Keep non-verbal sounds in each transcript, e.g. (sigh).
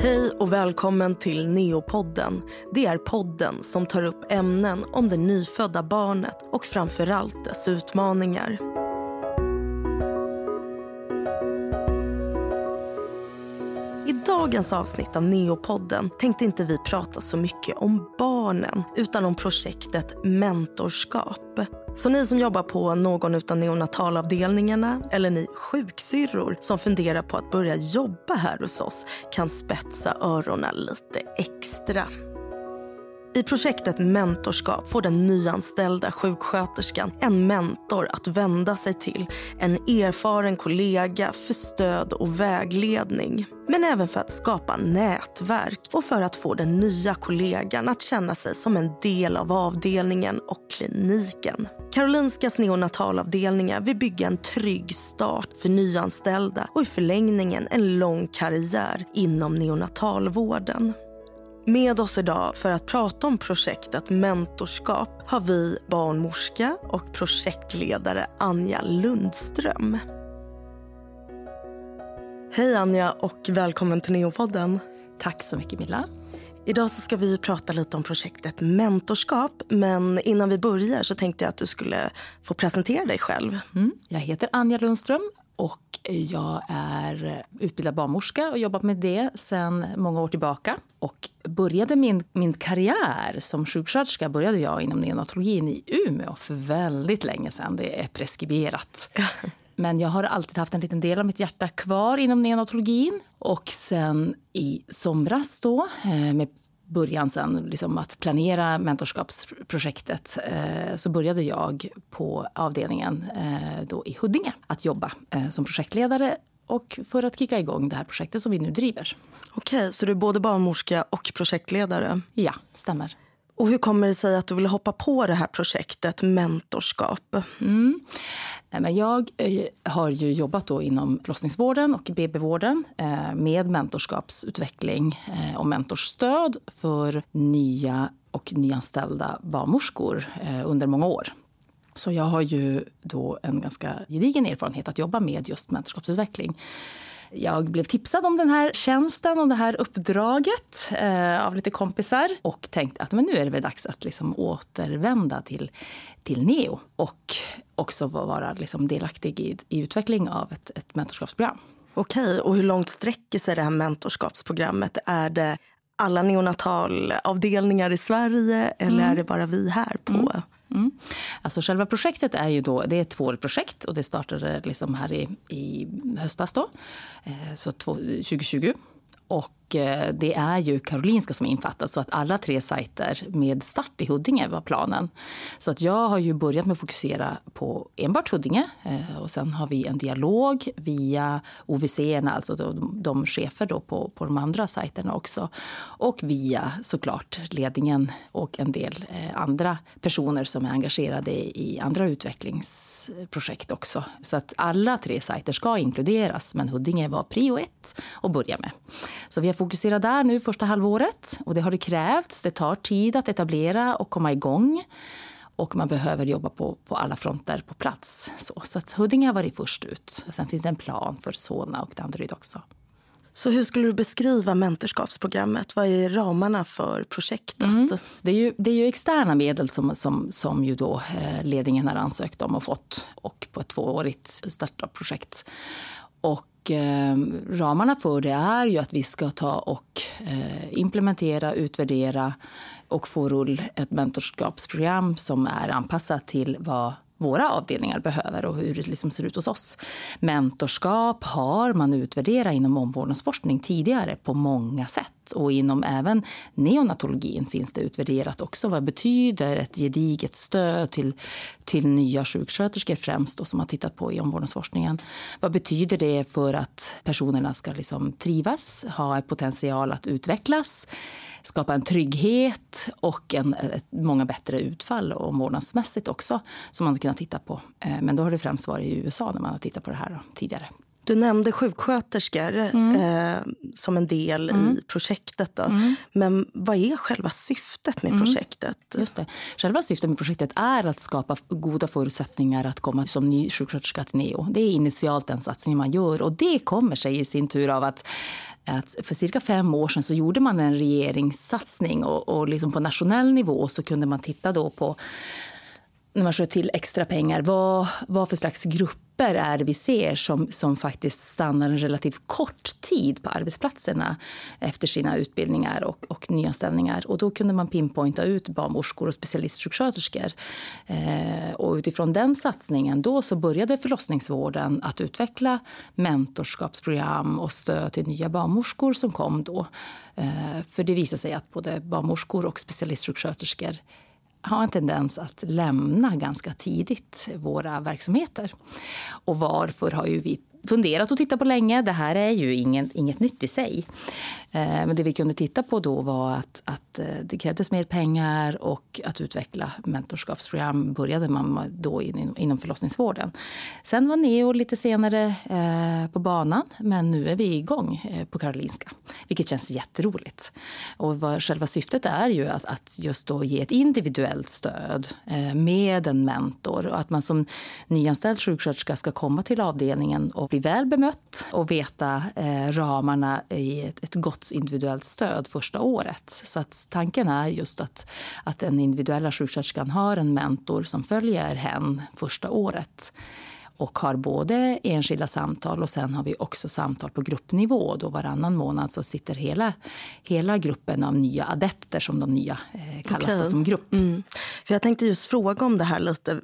Hej och välkommen till Neopodden. Det är podden som tar upp ämnen om det nyfödda barnet och framförallt dess utmaningar. I dagens avsnitt av Neopodden tänkte inte vi prata så mycket om barnen utan om projektet Mentorskap. Så ni som jobbar på någon av neonatalavdelningarna eller ni sjuksyrror som funderar på att börja jobba här hos oss kan spetsa öronen lite extra. I projektet Mentorskap får den nyanställda sjuksköterskan en mentor att vända sig till. En erfaren kollega för stöd och vägledning. Men även för att skapa nätverk och för att få den nya kollegan att känna sig som en del av avdelningen och kliniken. Karolinskas neonatalavdelningar vill bygga en trygg start för nyanställda och i förlängningen en lång karriär inom neonatalvården. Med oss idag för att prata om projektet Mentorskap har vi barnmorska och projektledare Anja Lundström. Hej Anja och välkommen till Neopodden. Tack så mycket Milla. Idag så ska vi prata lite om projektet Mentorskap. Men innan vi börjar så tänkte jag att du skulle få presentera dig själv. Mm. Jag heter Anja Lundström och jag är utbildad barnmorska och jobbat med det sedan många år tillbaka. Och började min, min karriär som sjuksköterska började jag inom neonatologin i Umeå för väldigt länge sedan. Det är preskriberat. Men jag har alltid haft en liten del av mitt hjärta kvar inom neonatologin. Och sen i somras då, eh, med början sen liksom att planera mentorskapsprojektet eh, så började jag på avdelningen eh, då i Huddinge att jobba som projektledare och för att kicka igång det här projektet som vi nu driver. Okej, så du är både barnmorska och projektledare? Ja, stämmer. Och hur kommer det sig att du ville hoppa på det här projektet mentorskap? Mm. men jag eh, har ju jobbat då inom förlossningsvården och BB-vården eh, med mentorskapsutveckling eh, och mentorsstöd för nya och nyanställda barnmorskor eh, under många år. Så jag har ju då en ganska gedigen erfarenhet att jobba med just mentorskapsutveckling. Jag blev tipsad om den här tjänsten och det här uppdraget eh, av lite kompisar och tänkte att men nu är det väl dags att liksom återvända till, till Neo och också vara liksom delaktig i, i utveckling av ett, ett mentorskapsprogram. Okej, och hur långt sträcker sig det här mentorskapsprogrammet? Är det alla neonatalavdelningar i Sverige eller mm. är det bara vi här på mm. Mm. Alltså själva projektet är ju då, det är ett tvåårsprojekt och det startade liksom här i, i höstas då, eh, så 2020. Och Eh, det är ju Karolinska som är infattat, så att alla tre sajter med start i Huddinge var planen. Så att jag har ju börjat med att fokusera på enbart Huddinge eh, och sen har vi en dialog via OVC, alltså de, de chefer då på, på de andra sajterna också. Och via såklart ledningen och en del eh, andra personer som är engagerade i andra utvecklingsprojekt också. Så att alla tre sajter ska inkluderas, men Huddinge var prio ett att börja med. Så vi har fokuserat där nu första halvåret och det har det krävts. Det tar tid att etablera och komma igång och man behöver jobba på, på alla fronter på plats. Så, så att Huddinge har varit först ut. Sen finns det en plan för Solna och Danderyd också. Så hur skulle du beskriva mentorskapsprogrammet? Vad är ramarna för projektet? Mm. Det, är ju, det är ju externa medel som, som, som ju då, eh, ledningen har ansökt om och fått och på ett tvåårigt startup-projekt. Och Eh, ramarna för det är ju att vi ska ta och eh, implementera, utvärdera och få rull ett mentorskapsprogram som är anpassat till vad våra avdelningar behöver och hur det liksom ser ut hos oss. Mentorskap har man utvärderat inom omvårdnadsforskning tidigare på många sätt. Och inom även neonatologin finns det utvärderat också. Vad betyder ett gediget stöd till, till nya sjuksköterskor främst, då, som har tittat på i omvårdnadsforskningen. Vad betyder det för att personerna ska liksom trivas, ha potential att utvecklas? skapa en trygghet och en, ett, många bättre utfall omvårdnadsmässigt också som man har kunnat titta på. Eh, men då har det främst varit i USA när man har tittat på det här då, tidigare. Du nämnde sjuksköterskor mm. eh, som en del mm. i projektet. Då. Mm. Men vad är själva syftet med mm. projektet? Just det. Själva syftet med projektet är att skapa goda förutsättningar att komma som ny sjuksköterska till NEO. Det är initialt den satsningen man gör och det kommer sig i sin tur av att att för cirka fem år sedan så gjorde man en regeringssatsning och, och liksom på nationell nivå så kunde man titta då på när man sköt till extra pengar, vad, vad för slags grupper är det vi ser som, som faktiskt stannar en relativt kort tid på arbetsplatserna efter sina utbildningar och, och nyanställningar. Och då kunde man pinpointa ut barnmorskor och specialistsjuksköterskor. Eh, och utifrån den satsningen då så började förlossningsvården att utveckla mentorskapsprogram och stöd till nya barnmorskor som kom då. Eh, för det visade sig att både barnmorskor och specialistsjuksköterskor har en tendens att lämna ganska tidigt våra verksamheter. Och varför har ju vi funderat och tittat på länge. Det här är ju inget, inget nytt i sig. Eh, men det vi kunde titta på då var att, att eh, det krävdes mer pengar och att utveckla mentorskapsprogram började man då inom förlossningsvården. Sen var Neo lite senare eh, på banan, men nu är vi igång på Karolinska, vilket känns jätteroligt. Och vad själva syftet är ju att, att just då ge ett individuellt stöd med en mentor och att man som nyanställd sjuksköterska ska komma till avdelningen och bli väl bemött och veta ramarna i ett, ett gott fått individuellt stöd första året. Så att tanken är just att, att den individuella sjuksköterskan har en mentor som följer hen första året och har både enskilda samtal och sen har vi också samtal på gruppnivå. Då varannan månad så sitter hela, hela gruppen av nya adepter, som de nya eh, kallas okay. som grupp. Mm. För jag tänkte just fråga om det här lite.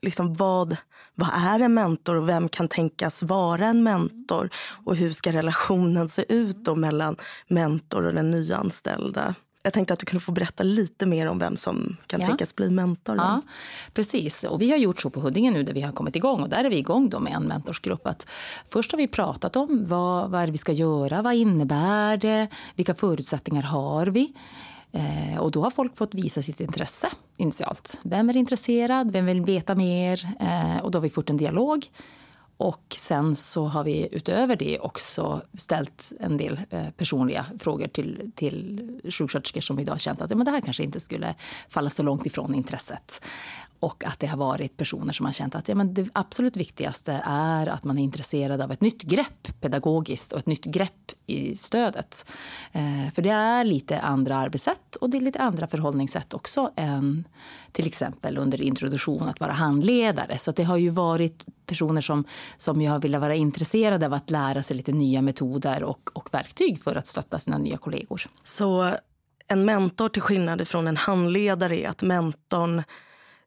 Liksom vad, vad är en mentor och vem kan tänkas vara en mentor? Och hur ska relationen se ut då mellan mentor och den nyanställda? Jag tänkte att du kunde få berätta lite mer om vem som kan ja. tänkas bli mentor. Ja, precis. Och vi har gjort så på Huddinge nu där vi har kommit igång. Och där är vi igång då med en mentorsgrupp. Att först har vi pratat om vad, vad vi ska göra, vad innebär det, vilka förutsättningar har vi? Eh, och då har folk fått visa sitt intresse initialt. Vem är intresserad? Vem vill veta mer? Eh, och då har vi fått en dialog. Och sen så har vi utöver det också ställt en del eh, personliga frågor till, till sjuksköterskor som idag känt att ja, men det här kanske inte skulle falla så långt ifrån intresset. Och att det har varit personer som har känt att ja, men det absolut viktigaste är att man är intresserad av ett nytt grepp pedagogiskt och ett nytt grepp i stödet. Eh, för det är lite andra arbetssätt och det är lite andra förhållningssätt också än till exempel under introduktion att vara handledare. Så det har ju varit personer som, som jag vill vara intresserade av att lära sig lite nya metoder och, och verktyg för att stötta sina nya kollegor. Så en mentor till skillnad från en handledare är att mentorn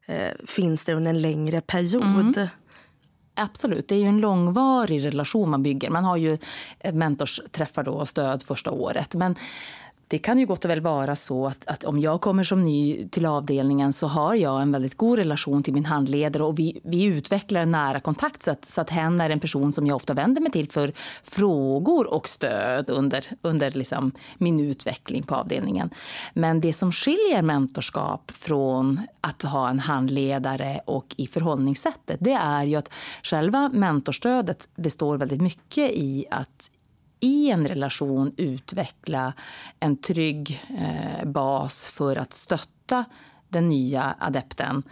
eh, finns det under en längre period. Mm. Absolut, det är ju en långvarig relation man bygger. Man har ju eh, mentorsträffar och stöd första året. Men det kan ju gott och väl vara så att, att, om jag kommer som ny till avdelningen så har jag en väldigt god relation till min handledare och vi, vi utvecklar en nära kontakt så att, så att hen är en person som jag ofta vänder mig till för frågor och stöd under, under liksom min utveckling på avdelningen. Men det som skiljer mentorskap från att ha en handledare och i förhållningssättet det är ju att själva mentorstödet består väldigt mycket i att i en relation utveckla en trygg eh, bas för att stötta den nya adepten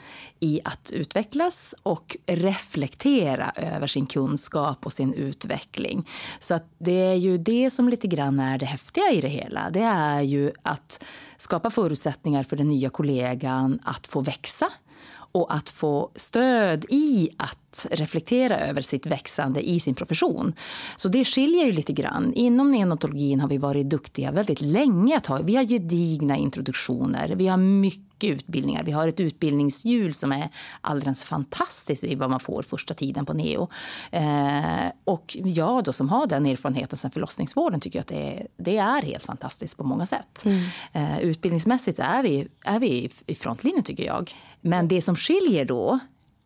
i att utvecklas och reflektera över sin kunskap och sin utveckling. Så att det är ju det som lite grann är det häftiga i det hela. Det är ju att skapa förutsättningar för den nya kollegan att få växa och att få stöd i att reflektera över sitt växande i sin profession. Så det skiljer ju lite grann. Inom neonatologin har vi varit duktiga väldigt länge. Att ha, vi har gedigna introduktioner, vi har mycket utbildningar. Vi har ett utbildningshjul som är alldeles fantastiskt i vad man får första tiden på neo. Eh, och jag då som har den erfarenheten sen förlossningsvården tycker att det är, det är helt fantastiskt på många sätt. Mm. Eh, utbildningsmässigt är vi, är vi i frontlinjen tycker jag. Men det som skiljer då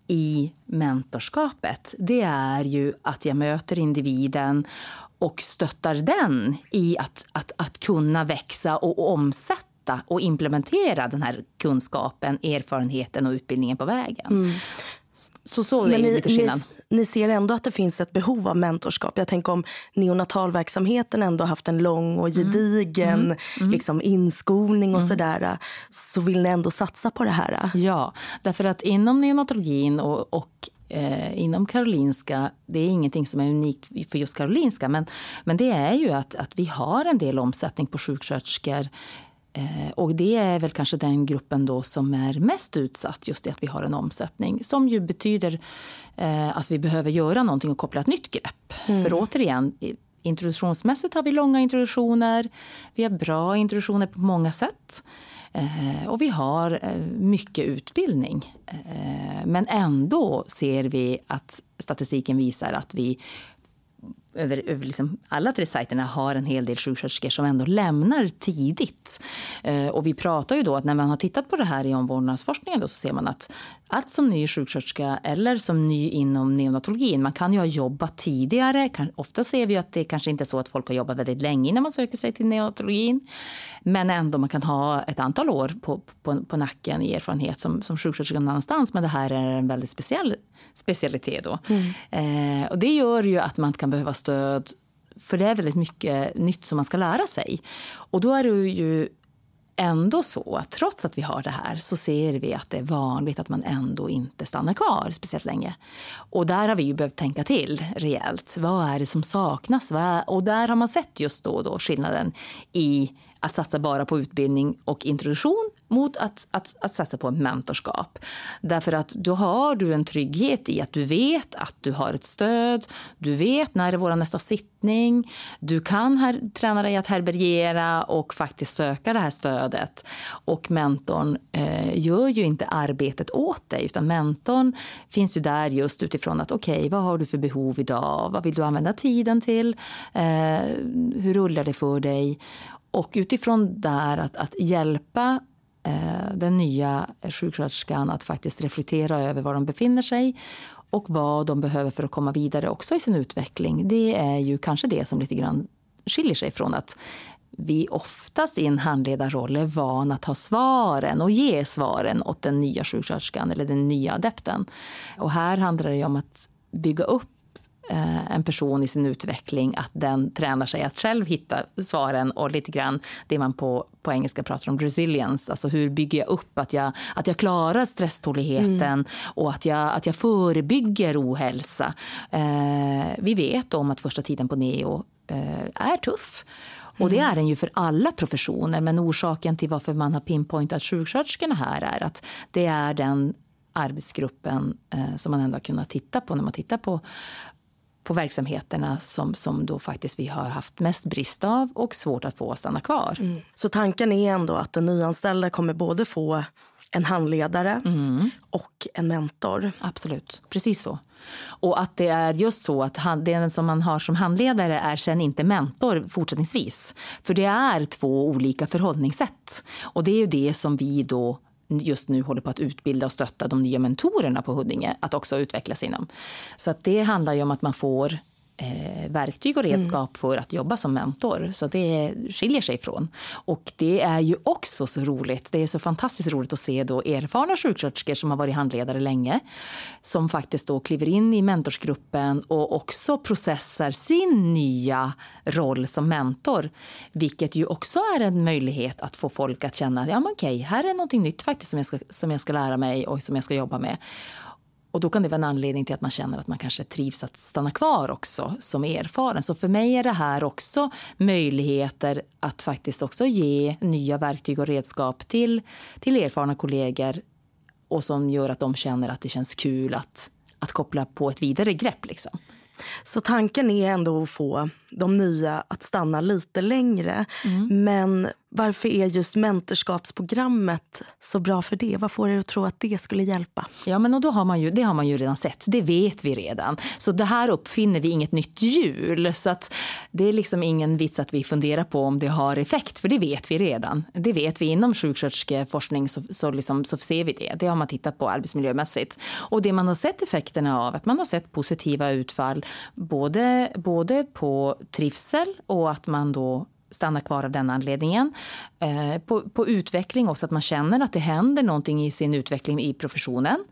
i mentorskapet det är ju att jag möter individen och stöttar den i att, att, att kunna växa och omsätta och implementera den här kunskapen, erfarenheten och utbildningen på vägen. Mm. Så så är ni, lite skillnad. Ni, ni, ser ändå att det finns ett behov av mentorskap. Jag tänker om neonatalverksamheten ändå haft en lång och mm. gedigen mm. Mm. Liksom, inskolning och mm. sådär. Så vill ni ändå satsa på det här? Ja, därför att inom neonatologin och, och eh, inom Karolinska, det är ingenting som är unikt för just Karolinska, men, men det är ju att, att vi har en del omsättning på sjuksköterskor och det är väl kanske den gruppen då som är mest utsatt, just det att vi har en omsättning. Som ju betyder eh, att vi behöver göra någonting och koppla ett nytt grepp. Mm. För återigen, introduktionsmässigt har vi långa introduktioner. Vi har bra introduktioner på många sätt. Eh, och vi har eh, mycket utbildning. Eh, men ändå ser vi att statistiken visar att vi över, över liksom alla tre sajterna har en hel del sjuksköterskor som ändå lämnar tidigt. Eh, och vi pratar ju då att när man har tittat på det här i omvårdnadsforskningen då så ser man att, att som ny sjuksköterska eller som ny inom neonatologin, man kan ju ha jobbat tidigare. Ofta ser vi att det kanske inte är så att folk har jobbat väldigt länge innan man söker sig till neonatologin. Men ändå man kan ha ett antal år på, på, på nacken i erfarenhet som, som sjuksköterska någon annanstans. Men det här är en väldigt speciell specialitet då. Mm. Eh, och det gör ju att man kan behöva stöd för det är väldigt mycket nytt som man ska lära sig. Och då är det ju ändå så att trots att vi har det här så ser vi att det är vanligt att man ändå inte stannar kvar speciellt länge. Och där har vi ju behövt tänka till rejält. Vad är det som saknas? Och där har man sett just då, då skillnaden i att satsa bara på utbildning och introduktion mot att, att, att satsa på mentorskap. Därför att då har du en trygghet i att du vet att du har ett stöd. Du vet när är vår nästa sittning. Du kan här, träna dig att härbärgera och faktiskt söka det här stödet. Och mentorn eh, gör ju inte arbetet åt dig utan mentorn finns ju där just utifrån att okej, okay, vad har du för behov idag? Vad vill du använda tiden till? Eh, hur rullar det för dig? Och utifrån där att, att hjälpa Eh, den nya sjuksköterskan att faktiskt reflektera över var de befinner sig och vad de behöver för att komma vidare också i sin utveckling. Det är ju kanske det som lite grann skiljer sig från att vi oftast i en handledarroll är vana att ha svaren och ge svaren åt den nya sjuksköterskan eller den nya adepten. Och här handlar det om att bygga upp en person i sin utveckling att den tränar sig att själv hitta svaren och lite grann det man på, på engelska pratar om resilience. Alltså hur bygger jag upp att jag, att jag klarar stresståligheten mm. och att jag, att jag förebygger ohälsa. Eh, vi vet om att första tiden på neo eh, är tuff. Och det mm. är den ju för alla professioner. Men orsaken till varför man har pinpointat sjuksköterskorna här är att det är den arbetsgruppen eh, som man ändå har kunnat titta på när man tittar på, på verksamheterna som, som då faktiskt vi har haft mest brist av och svårt att få att stanna kvar. Mm. Så tanken är ändå att den nyanställda kommer både få en handledare mm. och en mentor. Absolut, precis så. Och att det är just så att den som man har som handledare är sen inte mentor fortsättningsvis. För det är två olika förhållningssätt. Och det är ju det som vi då just nu håller på att utbilda och stötta de nya mentorerna på Huddinge att också utvecklas inom. Så att det handlar ju om att man får eh, verktyg och redskap mm. för att jobba som mentor. Så det skiljer sig ifrån. Och det är ju också så roligt. Det är så fantastiskt roligt att se då erfarna sjuksköterskor som har varit handledare länge som faktiskt då kliver in i mentorsgruppen och också processar sin nya roll som mentor. Vilket ju också är en möjlighet att få folk att känna att ja, okej, här är någonting nytt faktiskt som jag, ska, som jag ska lära mig och som jag ska jobba med. Och då kan det vara en anledning till att man känner att man kanske trivs att stanna kvar också som erfaren. Så för mig är det här också möjligheter att faktiskt också ge nya verktyg och redskap till, till erfarna kollegor och som gör att de känner att det känns kul att, att koppla på ett vidare grepp. Liksom. Så tanken är ändå att få de nya att stanna lite längre. Mm. Men varför är just mentorskapsprogrammet så bra för det? Vad får er att tro att det skulle hjälpa? Ja, men och då har man ju, det har man ju redan sett. Det vet vi redan. Så det här uppfinner vi inget nytt hjul. Så att det är liksom ingen vits att vi funderar på om det har effekt, för det vet vi redan. Det vet vi inom sjuksköterskeforskning så, så, liksom, så ser vi det. Det har man tittat på arbetsmiljömässigt. Och det man har sett effekterna av, att man har sett positiva utfall både, både på trivsel och att man då stannar kvar av den anledningen. Eh, på, på, utveckling också, att man känner att det händer någonting i sin utveckling i professionen.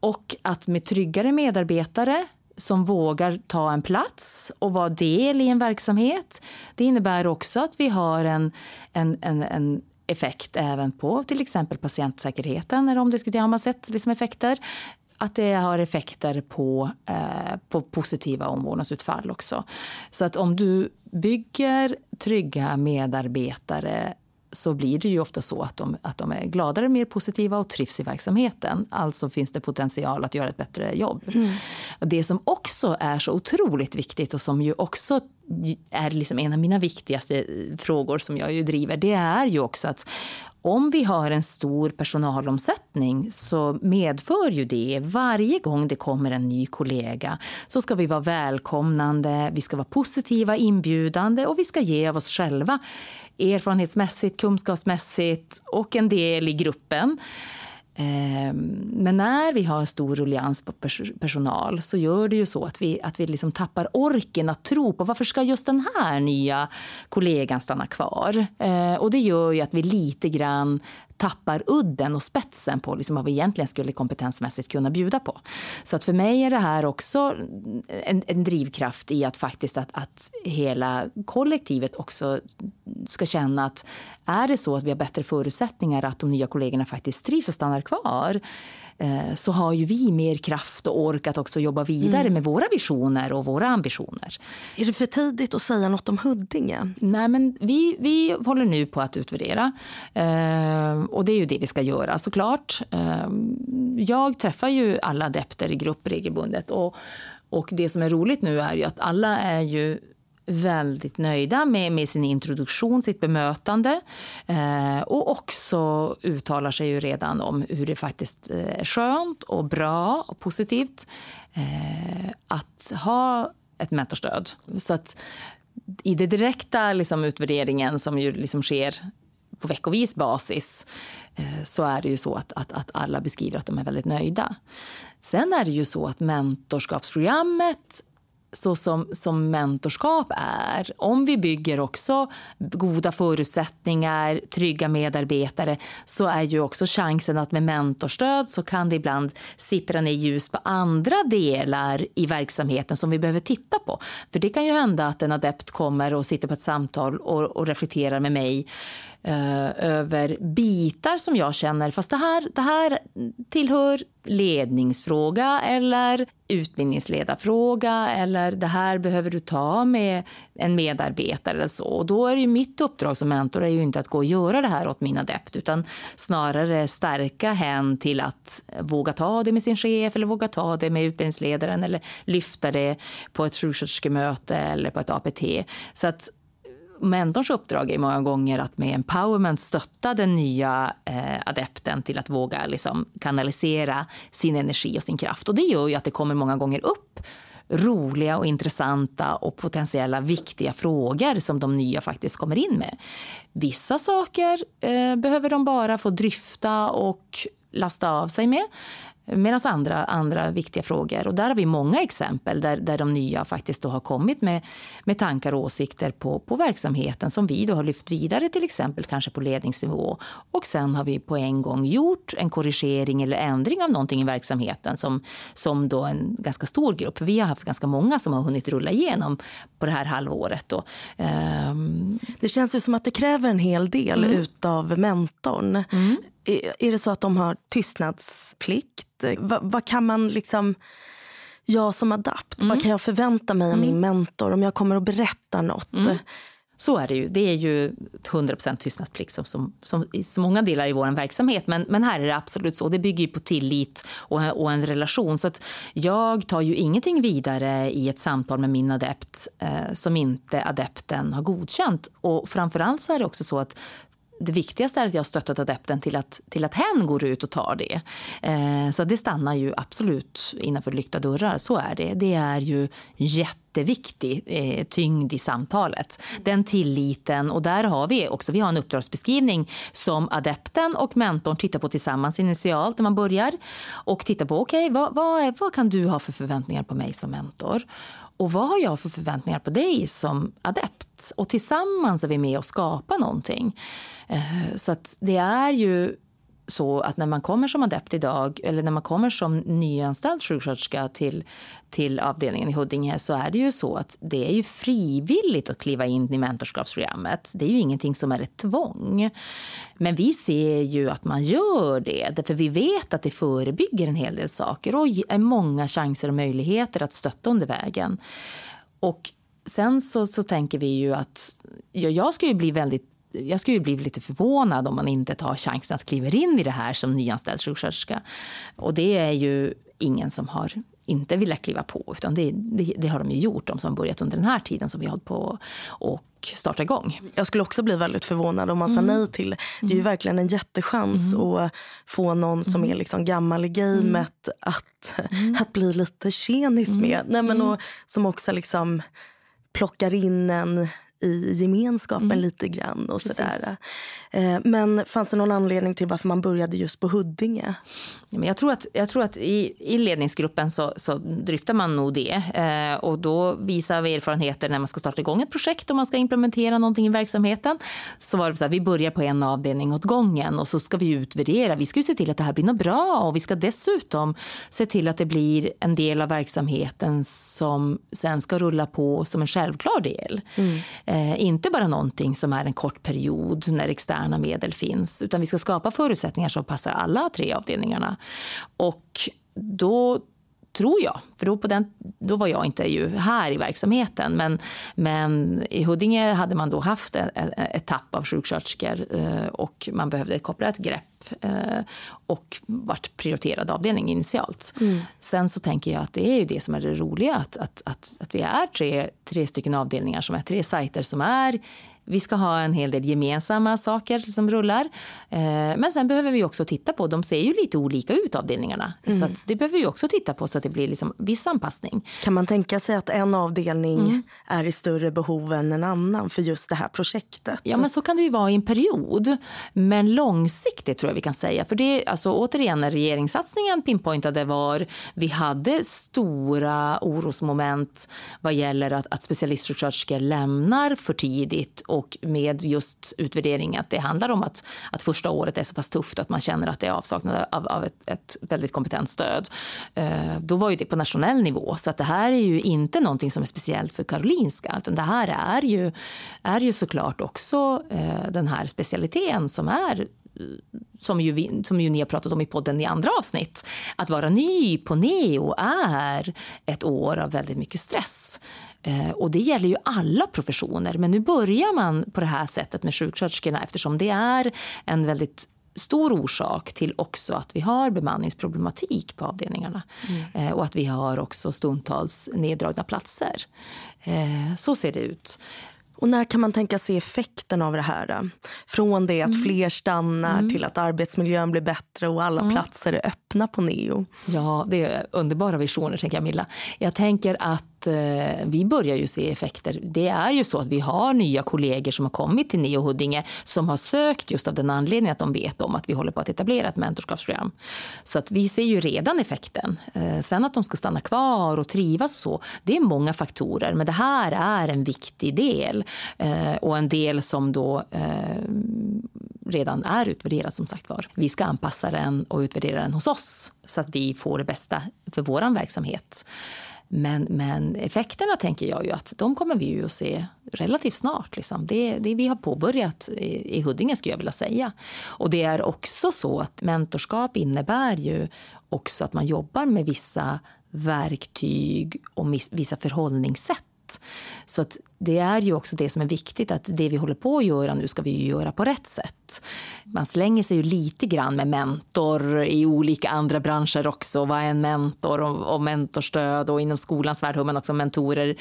Och att med tryggare medarbetare som vågar ta en plats och vara del i en verksamhet. Det innebär också att vi har en, en, en, en effekt även på till exempel patientsäkerheten. Eller om det skulle, har man sett liksom effekter att det har effekter på, eh, på positiva omvårdnadsutfall också. Så att om du bygger trygga medarbetare så blir det ju ofta så att de, att de är gladare, mer positiva och trivs i verksamheten. Alltså finns det potential att göra ett bättre jobb. Mm. Det som också är så otroligt viktigt och som ju också är liksom en av mina viktigaste frågor som jag ju driver, det är ju också att om vi har en stor personalomsättning så medför ju det varje gång det kommer en ny kollega så ska vi vara välkomnande, vi ska vara positiva, inbjudande och vi ska ge av oss själva erfarenhetsmässigt, kunskapsmässigt och en del i gruppen. Ehm, men när vi har stor ruljans på personal så gör det ju så att vi, att vi liksom tappar orken att tro på varför ska just den här nya kollegan stanna kvar. Ehm, och det gör ju att vi lite grann tappar udden och spetsen på liksom vad vi egentligen skulle kompetensmässigt kunna bjuda på. Så att för mig är det här också en, en drivkraft i att faktiskt att, att hela kollektivet också ska känna att är det så att vi har bättre förutsättningar att de nya kollegorna faktiskt trivs och stannar kvar Eh, så har ju vi mer kraft och ork att också jobba vidare mm. med våra visioner och våra ambitioner. Är det för tidigt att säga något om Huddinge? Nej, men vi, vi håller nu på att utvärdera. Eh, Ehm, och det är ju det vi ska göra såklart. Ehm, jag träffar ju alla adepter i grupp regelbundet. Och, och det som är roligt nu är ju att alla är ju väldigt nöjda med, med sin introduktion, sitt bemötande eh, och också uttalar sig ju redan om hur det faktiskt eh, är skönt och bra och positivt eh, att ha ett mentorstöd. Så att i den direkta liksom, utvärderingen som ju liksom sker på veckovis basis eh, så är det ju så att, att, att alla beskriver att de är väldigt nöjda. Sen är det ju så att mentorskapsprogrammet så som, som mentorskap är. Om vi bygger också goda förutsättningar, trygga medarbetare så är ju också chansen att med mentorstöd så kan det ibland sippra ner ljus på andra delar i verksamheten som vi behöver titta på. För det kan ju hända att en adept kommer och sitter på ett samtal och, och reflekterar med mig eh, över bitar som jag känner, fast det här, det här tillhör ledningsfråga eller utbildningsledarfråga eller det här behöver du ta med en medarbetare eller så. Och då är ju mitt uppdrag som mentor är ju inte att gå och göra det här åt min adept utan snarare stärka hen till att våga ta det med sin chef eller våga ta det med utbildningsledaren eller lyfta det på ett sjuksköterskemöte eller på ett APT. Så att mentorns uppdrag är många gånger att med empowerment stötta den nya eh, adepten till att våga liksom, kanalisera sin energi och sin kraft. Och det gör ju att det kommer många gånger upp roliga och intressanta och potentiella viktiga frågor som de nya faktiskt kommer in med. Vissa saker eh, behöver de bara få dryfta och lasta av sig med. Medan andra, andra viktiga frågor, och där har vi många exempel där, där de nya faktiskt har kommit med, med tankar och åsikter på, på verksamheten som vi då har lyft vidare till exempel kanske på ledningsnivå. Och sen har vi på en gång gjort en korrigering eller ändring av någonting i verksamheten som, som då en ganska stor grupp, vi har haft ganska många som har hunnit rulla igenom på det här halvåret. Då. Um... Det känns ju som att det kräver en hel del mm. utav mentorn. Mm. Är, är det så att de har tystnadsplikt? Vad, vad kan man liksom... Jag som adapt, mm. vad kan jag förvänta mig av mm. min mentor om jag kommer och berättar något? Mm. Så är det ju. Det är ju 100 tystnadsplikt som, som, som, i så många delar i vår verksamhet. Men, men här är det absolut så. Det bygger på tillit och, och en relation. Så att jag tar ju ingenting vidare i ett samtal med min adept eh, som inte adepten har godkänt. Och framförallt så är det också så att det viktigaste är att jag har stöttat adepten till att, till att hen går ut och tar det. Eh, så det stannar ju absolut innanför lyckta dörrar. Så är det. Det är ju jätteviktig eh, tyngd i samtalet. Den tilliten. Och där har vi också vi har en uppdragsbeskrivning som adepten och mentorn tittar på tillsammans initialt när man börjar. Och tittar på okej, okay, vad, vad, vad kan du ha för förväntningar på mig som mentor? Och vad har jag för förväntningar på dig som adept? Och tillsammans är vi med och skapar någonting. Eh, så att det är ju så att när man kommer som adept idag eller när man kommer som nyanställd sjuksköterska till, till avdelningen i Huddinge så är det ju så att det är ju frivilligt att kliva in i mentorskapsprogrammet. Det är ju ingenting som är ett tvång. Men vi ser ju att man gör det, för vi vet att det förebygger en hel del saker och är många chanser och möjligheter att stötta under vägen. Och sen så, så tänker vi ju att ja, jag ska ju bli väldigt jag skulle bli lite förvånad om man inte tar chansen att kliva in i det här som nyanställd sjuksköterska. Och det är ju ingen som har inte velat kliva på. Utan det, det, det, har de ju gjort, de som har börjat under den här tiden som vi har hållit på och starta igång. Jag skulle också bli väldigt förvånad om man sa mm. nej till. Det är ju mm. verkligen en jättechans mm. att få någon som mm. är liksom gammal i gamet att, mm. att bli lite tjenis med. Nej, men och, som också liksom plockar in en i gemenskapen mm. lite grann. och sådär. Eh, men fanns det någon anledning till varför man började just på Huddinge? Men jag, tror att, jag tror att i, i ledningsgruppen så, så dryftar man nog det. Eh, och då visar vi erfarenheter när man ska starta igång ett projekt och man ska implementera någonting i verksamheten. Så var det så här, vi börjar på en avdelning åt gången och så ska vi utvärdera. Vi ska se till att det här blir något bra och vi ska dessutom se till att det blir en del av verksamheten som sen ska rulla på som en självklar del. Mm. Eh, inte bara någonting som är en kort period när externa medel finns, utan vi ska skapa förutsättningar som passar alla tre avdelningarna. Och då tror jag. För då, på den, då var jag inte ju här i verksamheten. Men, men i Huddinge hade man då haft ett, ett tapp av sjuksköterskor eh, och man behövde koppla ett grepp eh, och vart prioriterad avdelning initialt. Mm. Sen så tänker jag att det är ju det som är det roliga, att, att, att, att vi är tre, tre stycken avdelningar som är tre sajter som är vi ska ha en hel del gemensamma saker som rullar. Eh, men sen behöver vi också titta på, de ser ju lite olika ut avdelningarna. Mm. Så det behöver vi också titta på så att det blir liksom viss anpassning. Kan man tänka sig att en avdelning mm. är i större behov än en annan för just det här projektet? Ja, men så kan det ju vara i en period. Men långsiktigt tror jag vi kan säga. För det, alltså återigen, när regeringssatsningen pinpointade var vi hade stora orosmoment vad gäller att, att specialistsjuksköterskor lämnar för tidigt och med just utvärdering att det handlar om att, att första året är så pass tufft att man känner att det är avsaknad av, av ett, ett, väldigt kompetent stöd. Eh, då var ju det på nationell nivå. Så att det här är ju inte någonting som är speciellt för Karolinska utan det här är ju, är ju såklart också eh, den här specialiteten som är som ju, vi, som ju ni har pratat om i podden i andra avsnitt. Att vara ny på neo är ett år av väldigt mycket stress. Eh, och det gäller ju alla professioner. Men nu börjar man på det här sättet med sjuksköterskorna eftersom det är en väldigt stor orsak till också att vi har bemanningsproblematik på avdelningarna. Mm. Eh, och att vi har också stundtals neddragna platser. Eh, så ser det ut. Och när kan man tänka sig effekten av det här? Från det att mm. fler stannar mm. till att arbetsmiljön blir bättre och alla mm. platser är öppna på Neo. Ja, det är underbara visioner tänker jag Milla. Jag tänker att eh, vi börjar ju se effekter. Det är ju så att vi har nya kollegor som har kommit till Neo Huddinge som har sökt just av den anledningen att de vet om att vi håller på att etablera ett mentorskapsprogram. Så att vi ser ju redan effekten. Eh, sen att de ska stanna kvar och trivas så, det är många faktorer. Men det här är en viktig del eh, och en del som då eh, redan är utvärderad som sagt var. Vi ska anpassa den och utvärdera den hos oss så att vi får det bästa för vår verksamhet. Men, men effekterna tänker jag ju att de kommer vi ju att se relativt snart. Liksom. Det, det vi har påbörjat i, i Huddinge skulle jag vilja säga. Och det är också så att mentorskap innebär ju också att man jobbar med vissa verktyg och vissa förhållningssätt så att det är ju också det som är viktigt, att det vi håller på att göra nu ska vi göra på rätt sätt. Man slänger sig ju lite grann med mentor i olika andra branscher också. Vad är en mentor och, och mentorstöd och inom skolans värld har man också mentorer.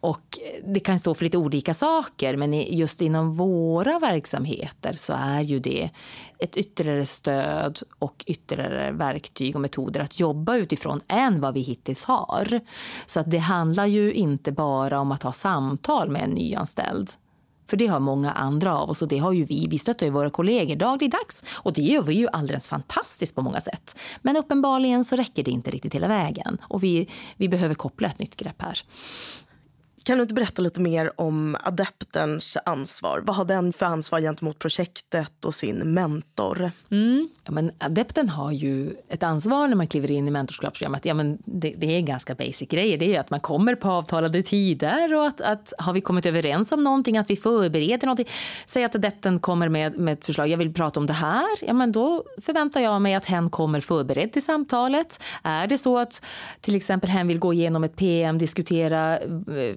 Och det kan stå för lite olika saker, men just inom våra verksamheter så är ju det ett ytterligare stöd och ytterligare verktyg och metoder att jobba utifrån än vad vi hittills har. Så att det handlar ju inte bara om att ha samtal med en nyanställd. För det har många andra av oss och det har ju vi. Vi stöttar ju våra kollegor dagligdags och det gör vi ju alldeles fantastiskt på många sätt. Men uppenbarligen så räcker det inte riktigt hela vägen och vi, vi behöver koppla ett nytt grepp här kan du inte berätta lite mer om adepterns ansvar? Vad har den för ansvar gentemot projektet och sin mentor? Mm. Ja, men adepten har ju ett ansvar när man kliver in i mentorskapsprogrammet. Ja, men det, det, är ganska basic grejer. Det är ju att man kommer på avtalade tider och att, att har vi kommit överens om någonting, att vi förbereder någonting. Säg att adepten kommer med, med ett förslag, jag vill prata om det här. Ja, men då förväntar jag mig att hen kommer förberedd till samtalet. Är det så att till exempel hen vill gå igenom ett PM, diskutera eh,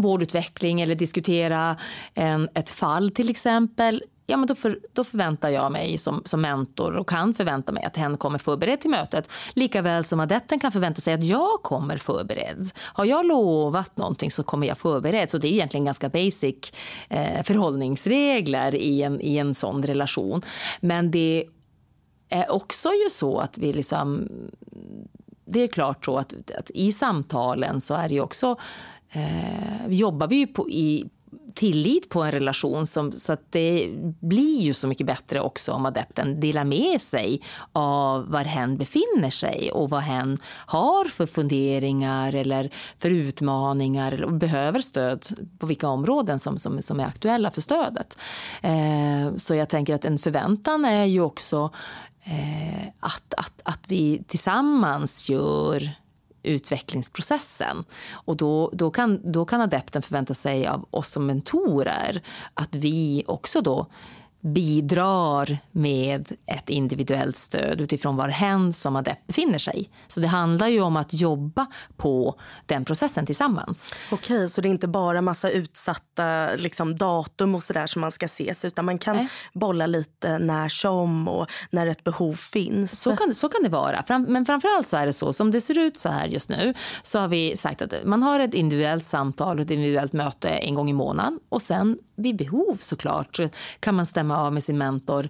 vårdutveckling eller diskutera en, ett fall till exempel ja, men då, för, då förväntar jag mig som, som mentor och kan förvänta mig att hen kommer förberedd till mötet. Likaväl som adepten kan förvänta sig att jag kommer förberedd. Har jag lovat någonting så kommer jag förberedd. Så det är egentligen ganska basic eh, förhållningsregler i en, i en sån relation. Men det är också ju så att vi liksom... Det är klart så att, att i samtalen så är det ju också eh, jobbar vi ju på, i, tillit på en relation som, så att det blir ju så mycket bättre också om adepten delar med sig av var hen befinner sig och vad hen har för funderingar eller för utmaningar eller behöver stöd på vilka områden som, som, som är aktuella för stödet. Eh, så jag tänker att en förväntan är ju också eh, att, att, att vi tillsammans gör utvecklingsprocessen. Och då, då, kan, då kan adepten förvänta sig av oss som mentorer att vi också då bidrar med ett individuellt stöd utifrån var hen som adept befinner sig. Så det handlar ju om att jobba på den processen tillsammans. Okej, så det är inte bara massa utsatta liksom, datum och sådär som man ska ses utan man kan Nej. bolla lite när som och när ett behov finns. Så kan, så kan det vara. Men framförallt så är det så, som det ser ut så här just nu så har vi sagt att man har ett individuellt samtal och ett individuellt möte en gång i månaden och sen vid behov såklart kan man stämma av med sin mentor.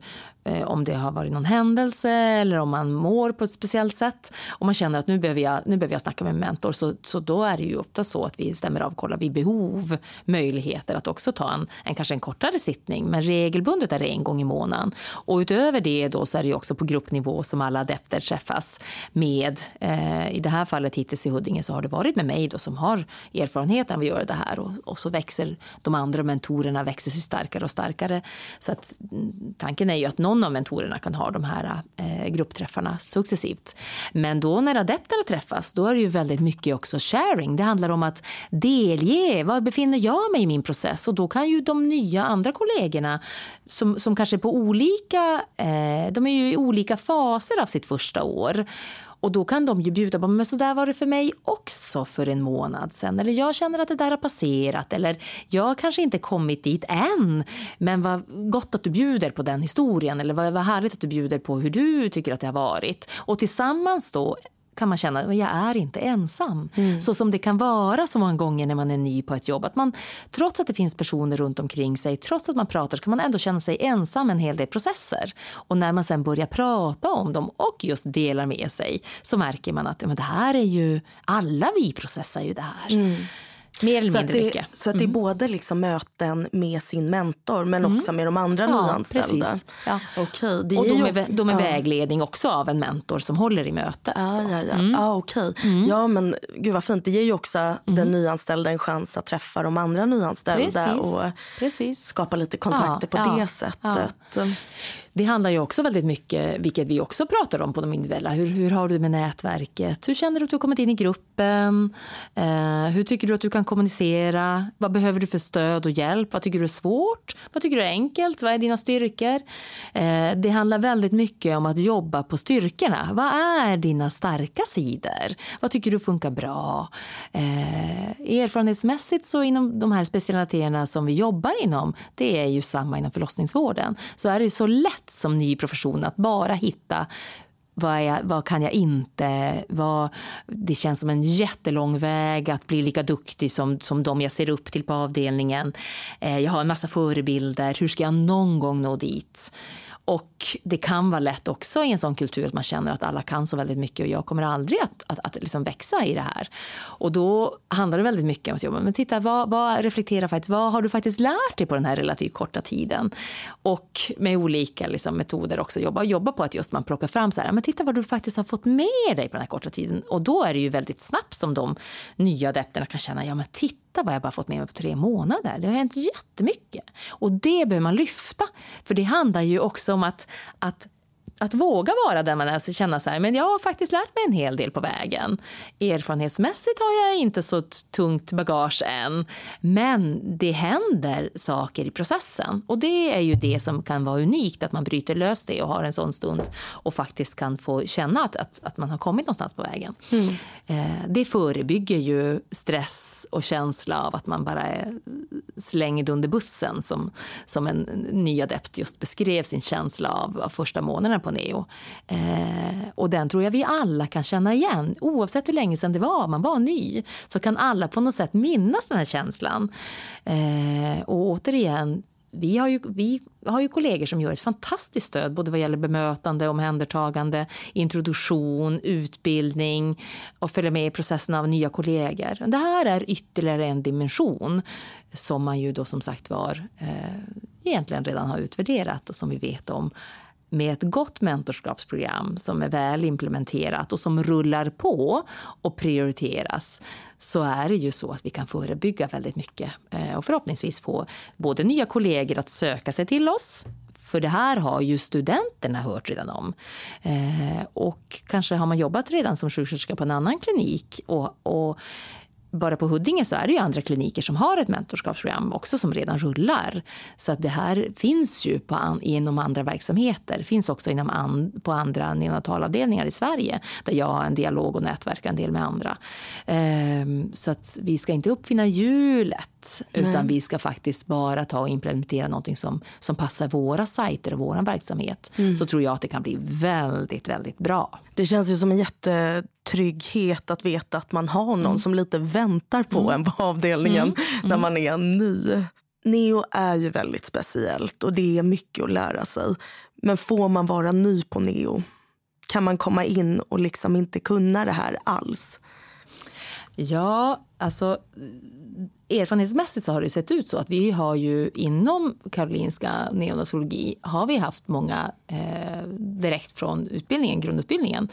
Eh, om det har varit någon händelse eller om man mår på ett speciellt sätt. Om man känner att nu behöver jag, nu behöver jag snacka med en mentor. Så, så då är det ju ofta så att vi stämmer av, kollar vid behov, möjligheter att också ta en, en kanske en kortare sittning. Men regelbundet är det en gång i månaden. Och utöver det då så är det ju också på gruppnivå som alla adepter träffas med, eh, i det här fallet hittills i Huddinge så har det varit med mig då som har erfarenheten av att göra det här. Och, och så växer de andra mentorerna växer sig starkare och starkare. Så att mm, tanken är ju att någon någon av mentorerna kan ha de här eh, gruppträffarna successivt. Men då när adepterna träffas, då är det ju väldigt mycket också sharing. Det handlar om att delge, var befinner jag mig i min process? Och då kan ju de nya andra kollegorna som, som kanske är på olika, eh, de är ju i olika faser av sitt första år och då kan de ju bjuda på, men så där var det för mig också för en månad sen. Eller jag känner att det där har passerat. Eller jag kanske inte kommit dit än. Men vad gott att du bjuder på den historien. Eller vad, vad härligt att du bjuder på hur du tycker att det har varit. Och tillsammans då kan man känna att jag är inte ensam. Mm. Så som det kan vara så många gånger när man är ny på ett jobb. Att man, trots att det finns personer runt omkring sig, trots att man pratar, så kan man ändå känna sig ensam en hel del processer. Och när man sen börjar prata om dem och just delar med sig så märker man att men det här är ju, alla vi processar ju det här. Mm. Mer eller mindre det, mycket. Så att det är mm. både liksom möten med sin mentor men mm. också med de andra ja, nyanställda? Ja. Okay, det och då med, då med ja. vägledning också av en mentor som håller i mötet. Ah, ja, ja. Mm. Ah, okay. Mm. ja, men gud vad fint. Det ger ju också mm. den nyanställda en chans att träffa de andra nyanställda Precis. och Precis. skapa lite kontakter på det sättet. Det handlar ju också väldigt mycket, vilket vi också pratar om på de individuella, hur, hur har du det med nätverket? Hur känner du att du har kommit in i gruppen? Eh, hur tycker du att du kan kommunicera? Vad behöver du för stöd och hjälp? Vad tycker du är svårt? Vad tycker du är enkelt? Vad är dina styrkor? Eh, det handlar väldigt mycket om att jobba på styrkorna. Vad är dina starka sidor? Vad tycker du funkar bra? Eh, erfarenhetsmässigt så inom de här specialiteterna som vi jobbar inom, det är ju samma inom förlossningsvården, så är det så lätt som ny profession att bara hitta vad, jag, vad, kan jag inte? Vad, det känns som en jättelång väg att bli lika duktig som, som de jag ser upp till på avdelningen. Eh, jag har en massa förebilder. Hur ska jag någon gång nå dit? Och det kan vara lätt också i en sån kultur att man känner att alla kan så väldigt mycket och jag kommer aldrig att, att, att liksom växa i det här. Och då handlar det väldigt mycket om att jobba, men titta vad, vad reflektera faktiskt, vad har du faktiskt lärt dig på den här relativt korta tiden? Och med olika liksom, metoder också jobba, jobba på att just man plockar fram så här, men titta vad du faktiskt har fått med dig på den här korta tiden. Och då är det ju väldigt snabbt som de nya adepterna kan känna, ja men titta detta vad jag bara fått med mig på tre månader. Det har hänt jättemycket. Och det behöver man lyfta. För det handlar ju också om att, att att våga vara den man är och känna så här, men jag har faktiskt lärt mig en hel del på vägen. Erfarenhetsmässigt har jag inte så tungt bagage än, men det händer saker i processen. Och det är ju det som kan vara unikt, att man bryter lös det och har en sån stund och faktiskt kan få känna att, att, att man har kommit någonstans på vägen. Mm. Eh, det förebygger ju stress och känsla av att man bara är slängd under bussen som, som en ny adept just beskrev sin känsla av, av första månaderna på Neo. Eh, och den tror jag vi alla kan känna igen. Oavsett hur länge sedan det var man var ny så kan alla på något sätt minnas den här känslan. Eh, och återigen, vi har, ju, vi har ju kollegor som gör ett fantastiskt stöd både vad gäller bemötande, omhändertagande, introduktion, utbildning och följa med i processen av nya kollegor. Det här är ytterligare en dimension som man ju då som sagt var eh, egentligen redan har utvärderat och som vi vet om med ett gott mentorskapsprogram som är väl implementerat och som rullar på och prioriteras så är det ju så att vi kan förebygga väldigt mycket eh, och förhoppningsvis få både nya kollegor att söka sig till oss för det här har ju studenterna hört redan om. Eh, och kanske har man jobbat redan som sjuksköterska på en annan klinik och, och bara på Huddinge så är det ju andra kliniker som har ett mentorskapsprogram också som redan rullar. Så att det här finns ju på an, inom andra verksamheter. Finns också inom an, på andra neonatalavdelningar i Sverige där jag har en dialog och nätverkar en del med andra. Ehm, så att vi ska inte uppfinna hjulet utan Nej. vi ska faktiskt bara ta och implementera någonting som, som passar våra sajter och vår verksamhet. Mm. Så tror jag att det kan bli väldigt, väldigt bra. Det känns ju som en jättetrygghet att veta att man har någon mm. som lite väntar på mm. en på avdelningen mm. när mm. man är ny. Neo är ju väldigt speciellt och det är mycket att lära sig. Men får man vara ny på Neo? Kan man komma in och liksom inte kunna det här alls? Ja, alltså erfarenhetsmässigt så har det sett ut så att vi har ju inom Karolinska neonatologi har vi haft många eh, direkt från utbildningen, grundutbildningen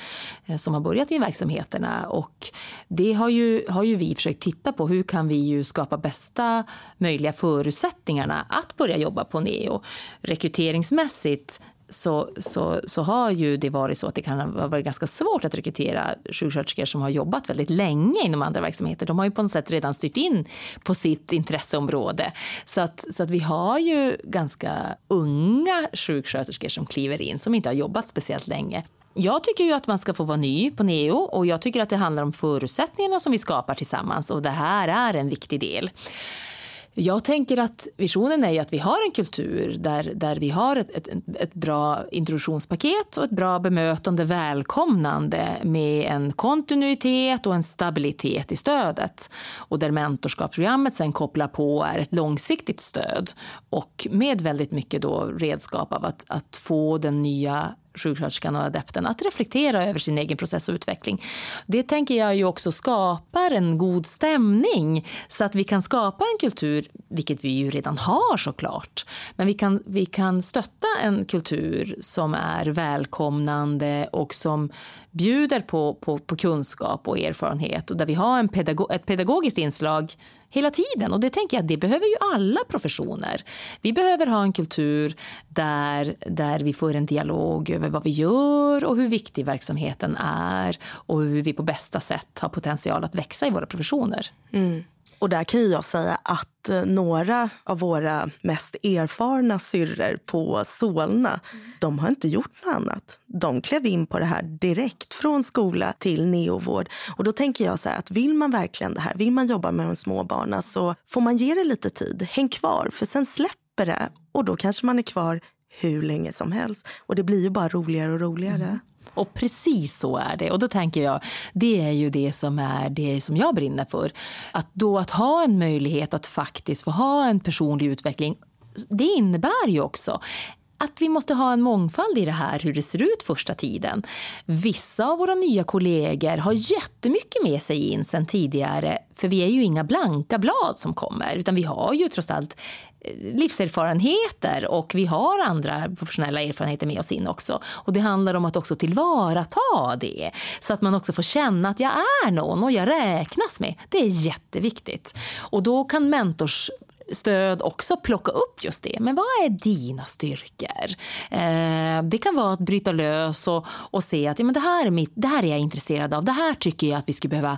eh, som har börjat i verksamheterna och det har ju, har ju vi försökt titta på. Hur kan vi ju skapa bästa möjliga förutsättningarna att börja jobba på neo? Rekryteringsmässigt så, så, så har ju det varit så att det kan ha varit ganska svårt att rekrytera sjuksköterskor som har jobbat väldigt länge inom andra verksamheter. De har ju på något sätt redan styrt in på sitt intresseområde. Så att, så att vi har ju ganska unga sjuksköterskor som kliver in som inte har jobbat speciellt länge. Jag tycker ju att man ska få vara ny på NEO och jag tycker att det handlar om förutsättningarna som vi skapar tillsammans och det här är en viktig del. Jag tänker att visionen är att vi har en kultur där, där vi har ett, ett, ett bra introduktionspaket och ett bra bemötande, välkomnande med en kontinuitet och en stabilitet i stödet. Och där mentorskapsprogrammet sen kopplar på är ett långsiktigt stöd och med väldigt mycket då redskap av att, att få den nya sjuksköterskan och adepten att reflektera över sin egen process och utveckling. Det tänker jag ju också skapar en god stämning så att vi kan skapa en kultur, vilket vi ju redan har såklart, men vi kan, vi kan stötta en kultur som är välkomnande och som bjuder på, på, på kunskap och erfarenhet och där vi har en pedago ett pedagogiskt inslag hela tiden. Och det tänker jag, det behöver ju alla professioner. Vi behöver ha en kultur där, där vi får en dialog över vad vi gör och hur viktig verksamheten är och hur vi på bästa sätt har potential att växa i våra professioner. Mm. Och där kan jag säga att eh, några av våra mest erfarna syrror på Solna, mm. de har inte gjort något annat. De klev in på det här direkt från skola till neovård. Och då tänker jag så här att vill man verkligen det här, vill man jobba med de små barnen så får man ge det lite tid. Häng kvar, för sen släpper det och då kanske man är kvar hur länge som helst. Och det blir ju bara roligare och roligare. Mm. Och precis så är det. Och då tänker jag, det är ju det som är det som jag brinner för. Att då att ha en möjlighet att faktiskt få ha en personlig utveckling, det innebär ju också att vi måste ha en mångfald i det här, hur det ser ut första tiden. Vissa av våra nya kollegor har jättemycket med sig in sen tidigare, för vi är ju inga blanka blad som kommer, utan vi har ju trots allt livserfarenheter och vi har andra professionella erfarenheter med oss in också. Och det handlar om att också tillvarata det så att man också får känna att jag är någon och jag räknas med. Det är jätteviktigt. Och då kan mentors stöd också plocka upp just det. Men vad är dina styrkor? Eh, det kan vara att bryta lös och, och se att ja, men det, här är mitt, det här är jag intresserad av. Det här tycker jag att vi skulle behöva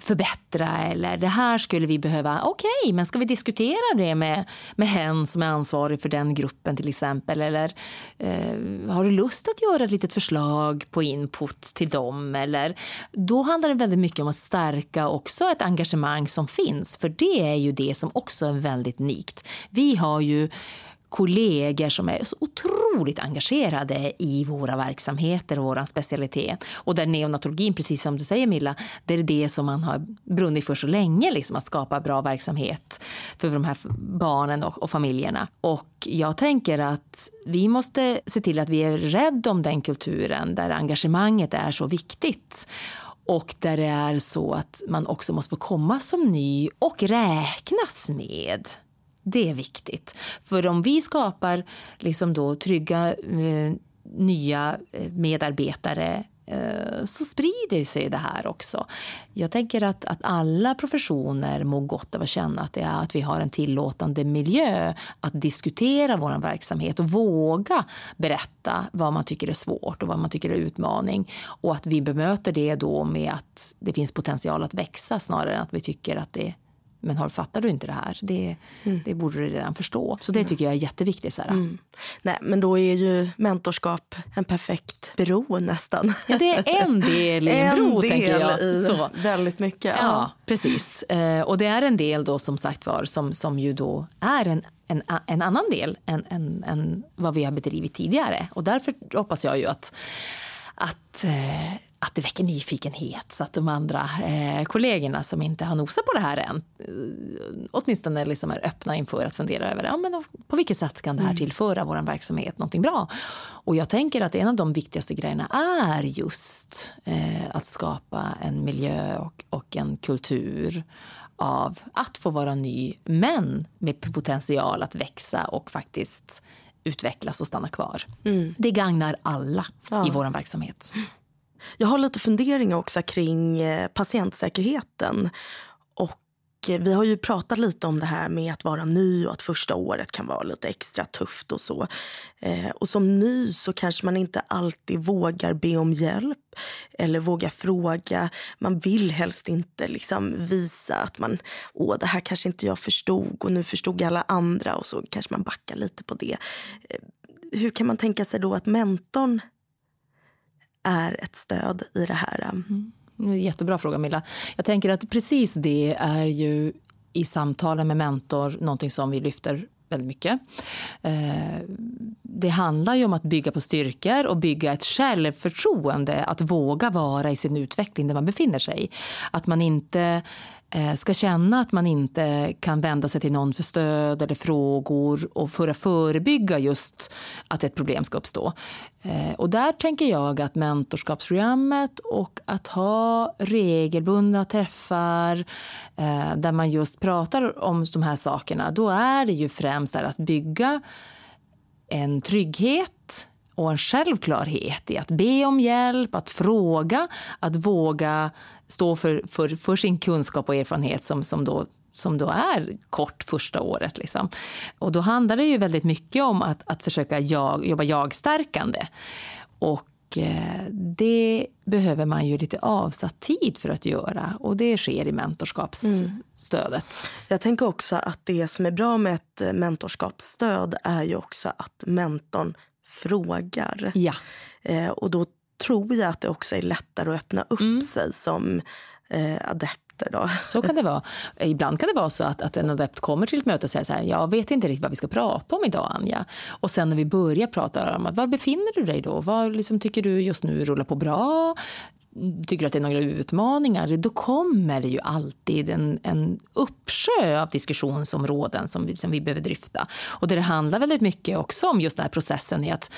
förbättra eller det här skulle vi behöva. Okej, okay, men ska vi diskutera det med, med hen som är ansvarig för den gruppen till exempel? Eller eh, har du lust att göra ett litet förslag på input till dem? Eller, då handlar det väldigt mycket om att stärka också ett engagemang som finns, för det är ju det som också är väldigt unikt. Vi har ju kollegor som är så otroligt engagerade i våra verksamheter och vår specialitet. Och där neonatologin, precis som du säger Milla, det är det som man har brunnit för så länge, liksom, att skapa bra verksamhet för de här barnen och, och familjerna. Och jag tänker att vi måste se till att vi är rädda om den kulturen där engagemanget är så viktigt och där det är så att man också måste få komma som ny och räknas med. Det är viktigt. För om vi skapar liksom då trygga eh, nya eh, medarbetare eh, så sprider sig det här också. Jag tänker att, att alla professioner mår gott av att känna att, det är, att vi har en tillåtande miljö att diskutera vår verksamhet och våga berätta vad man tycker är svårt och vad man tycker är utmaning. Och att vi bemöter det då med att det finns potential att växa snarare än att vi tycker att det men har, fattar du inte det här? Det, mm. det borde du redan förstå. Så det tycker jag är jätteviktigt. Så mm. Nej, men då är ju mentorskap en perfekt bro nästan. Ja, det är en del i en, (laughs) en bro, del tänker jag. I så. Väldigt mycket. Ja, ja precis. Eh, och det är en del då som sagt var som, som ju då är en en, en annan del än, än, än vad vi har bedrivit tidigare. Och därför hoppas jag ju att, att eh, att det väcker nyfikenhet så att de andra eh, kollegorna som inte har nosat på det här än eh, åtminstone liksom är öppna inför att fundera över ja, men på vilket sätt kan det här mm. tillföra vår verksamhet någonting bra. Och jag tänker att en av de viktigaste grejerna är just eh, att skapa en miljö och, och en kultur av att få vara ny, men med potential att växa och faktiskt utvecklas och stanna kvar. Mm. Det gagnar alla ja. i vår verksamhet. Jag har lite funderingar också kring eh, patientsäkerheten. Och eh, vi har ju pratat lite om det här med att vara ny och att första året kan vara lite extra tufft och så. Eh, och som ny så kanske man inte alltid vågar be om hjälp eller vågar fråga. Man vill helst inte liksom visa att man, åh det här kanske inte jag förstod och nu förstod alla andra och så kanske man backar lite på det. Hur kan man tänka sig då att mentorn är ett stöd i det här? Mm. Jättebra fråga, Milla. Jag tänker att precis det är ju i samtalen med mentor någonting som vi lyfter väldigt mycket. Eh, det handlar ju om att bygga på styrkor och bygga ett självförtroende att våga vara i sin utveckling där man befinner sig. Att man inte Eh, ska känna att man inte kan vända sig till någon för stöd eller frågor och för att förebygga just att ett problem ska uppstå. Eh, och där tänker jag att mentorskapsprogrammet och att ha regelbundna träffar eh, där man just pratar om de här sakerna, då är det ju främst att bygga en trygghet och en självklarhet i att be om hjälp, att fråga, att våga stå för, för, för sin kunskap och erfarenhet som, som, då, som då är kort första året. Liksom. Och då handlar det ju väldigt mycket om att, att försöka jag, jobba jag-stärkande. Och eh, det behöver man ju lite avsatt tid för att göra och det sker i mentorskapsstödet. Mm. Jag tänker också att det som är bra med ett mentorskapsstöd är ju också att mentorn frågar. Ja. Eh, och då tror jag att det också är lättare att öppna upp mm. sig som eh, adepter. Då. Så kan det vara. Ibland kan det vara så att, att en adept kommer till ett möte och säger så här, jag vet inte riktigt vad vi ska prata om idag Anja. Och sen när vi börjar prata om var befinner du dig då? Vad liksom, tycker du just nu rullar på bra? Tycker att det är några utmaningar, då kommer det ju alltid en, en uppsjö av diskussionsområden som vi, som vi behöver dryfta. Och det, handlar väldigt mycket också om just den här processen i att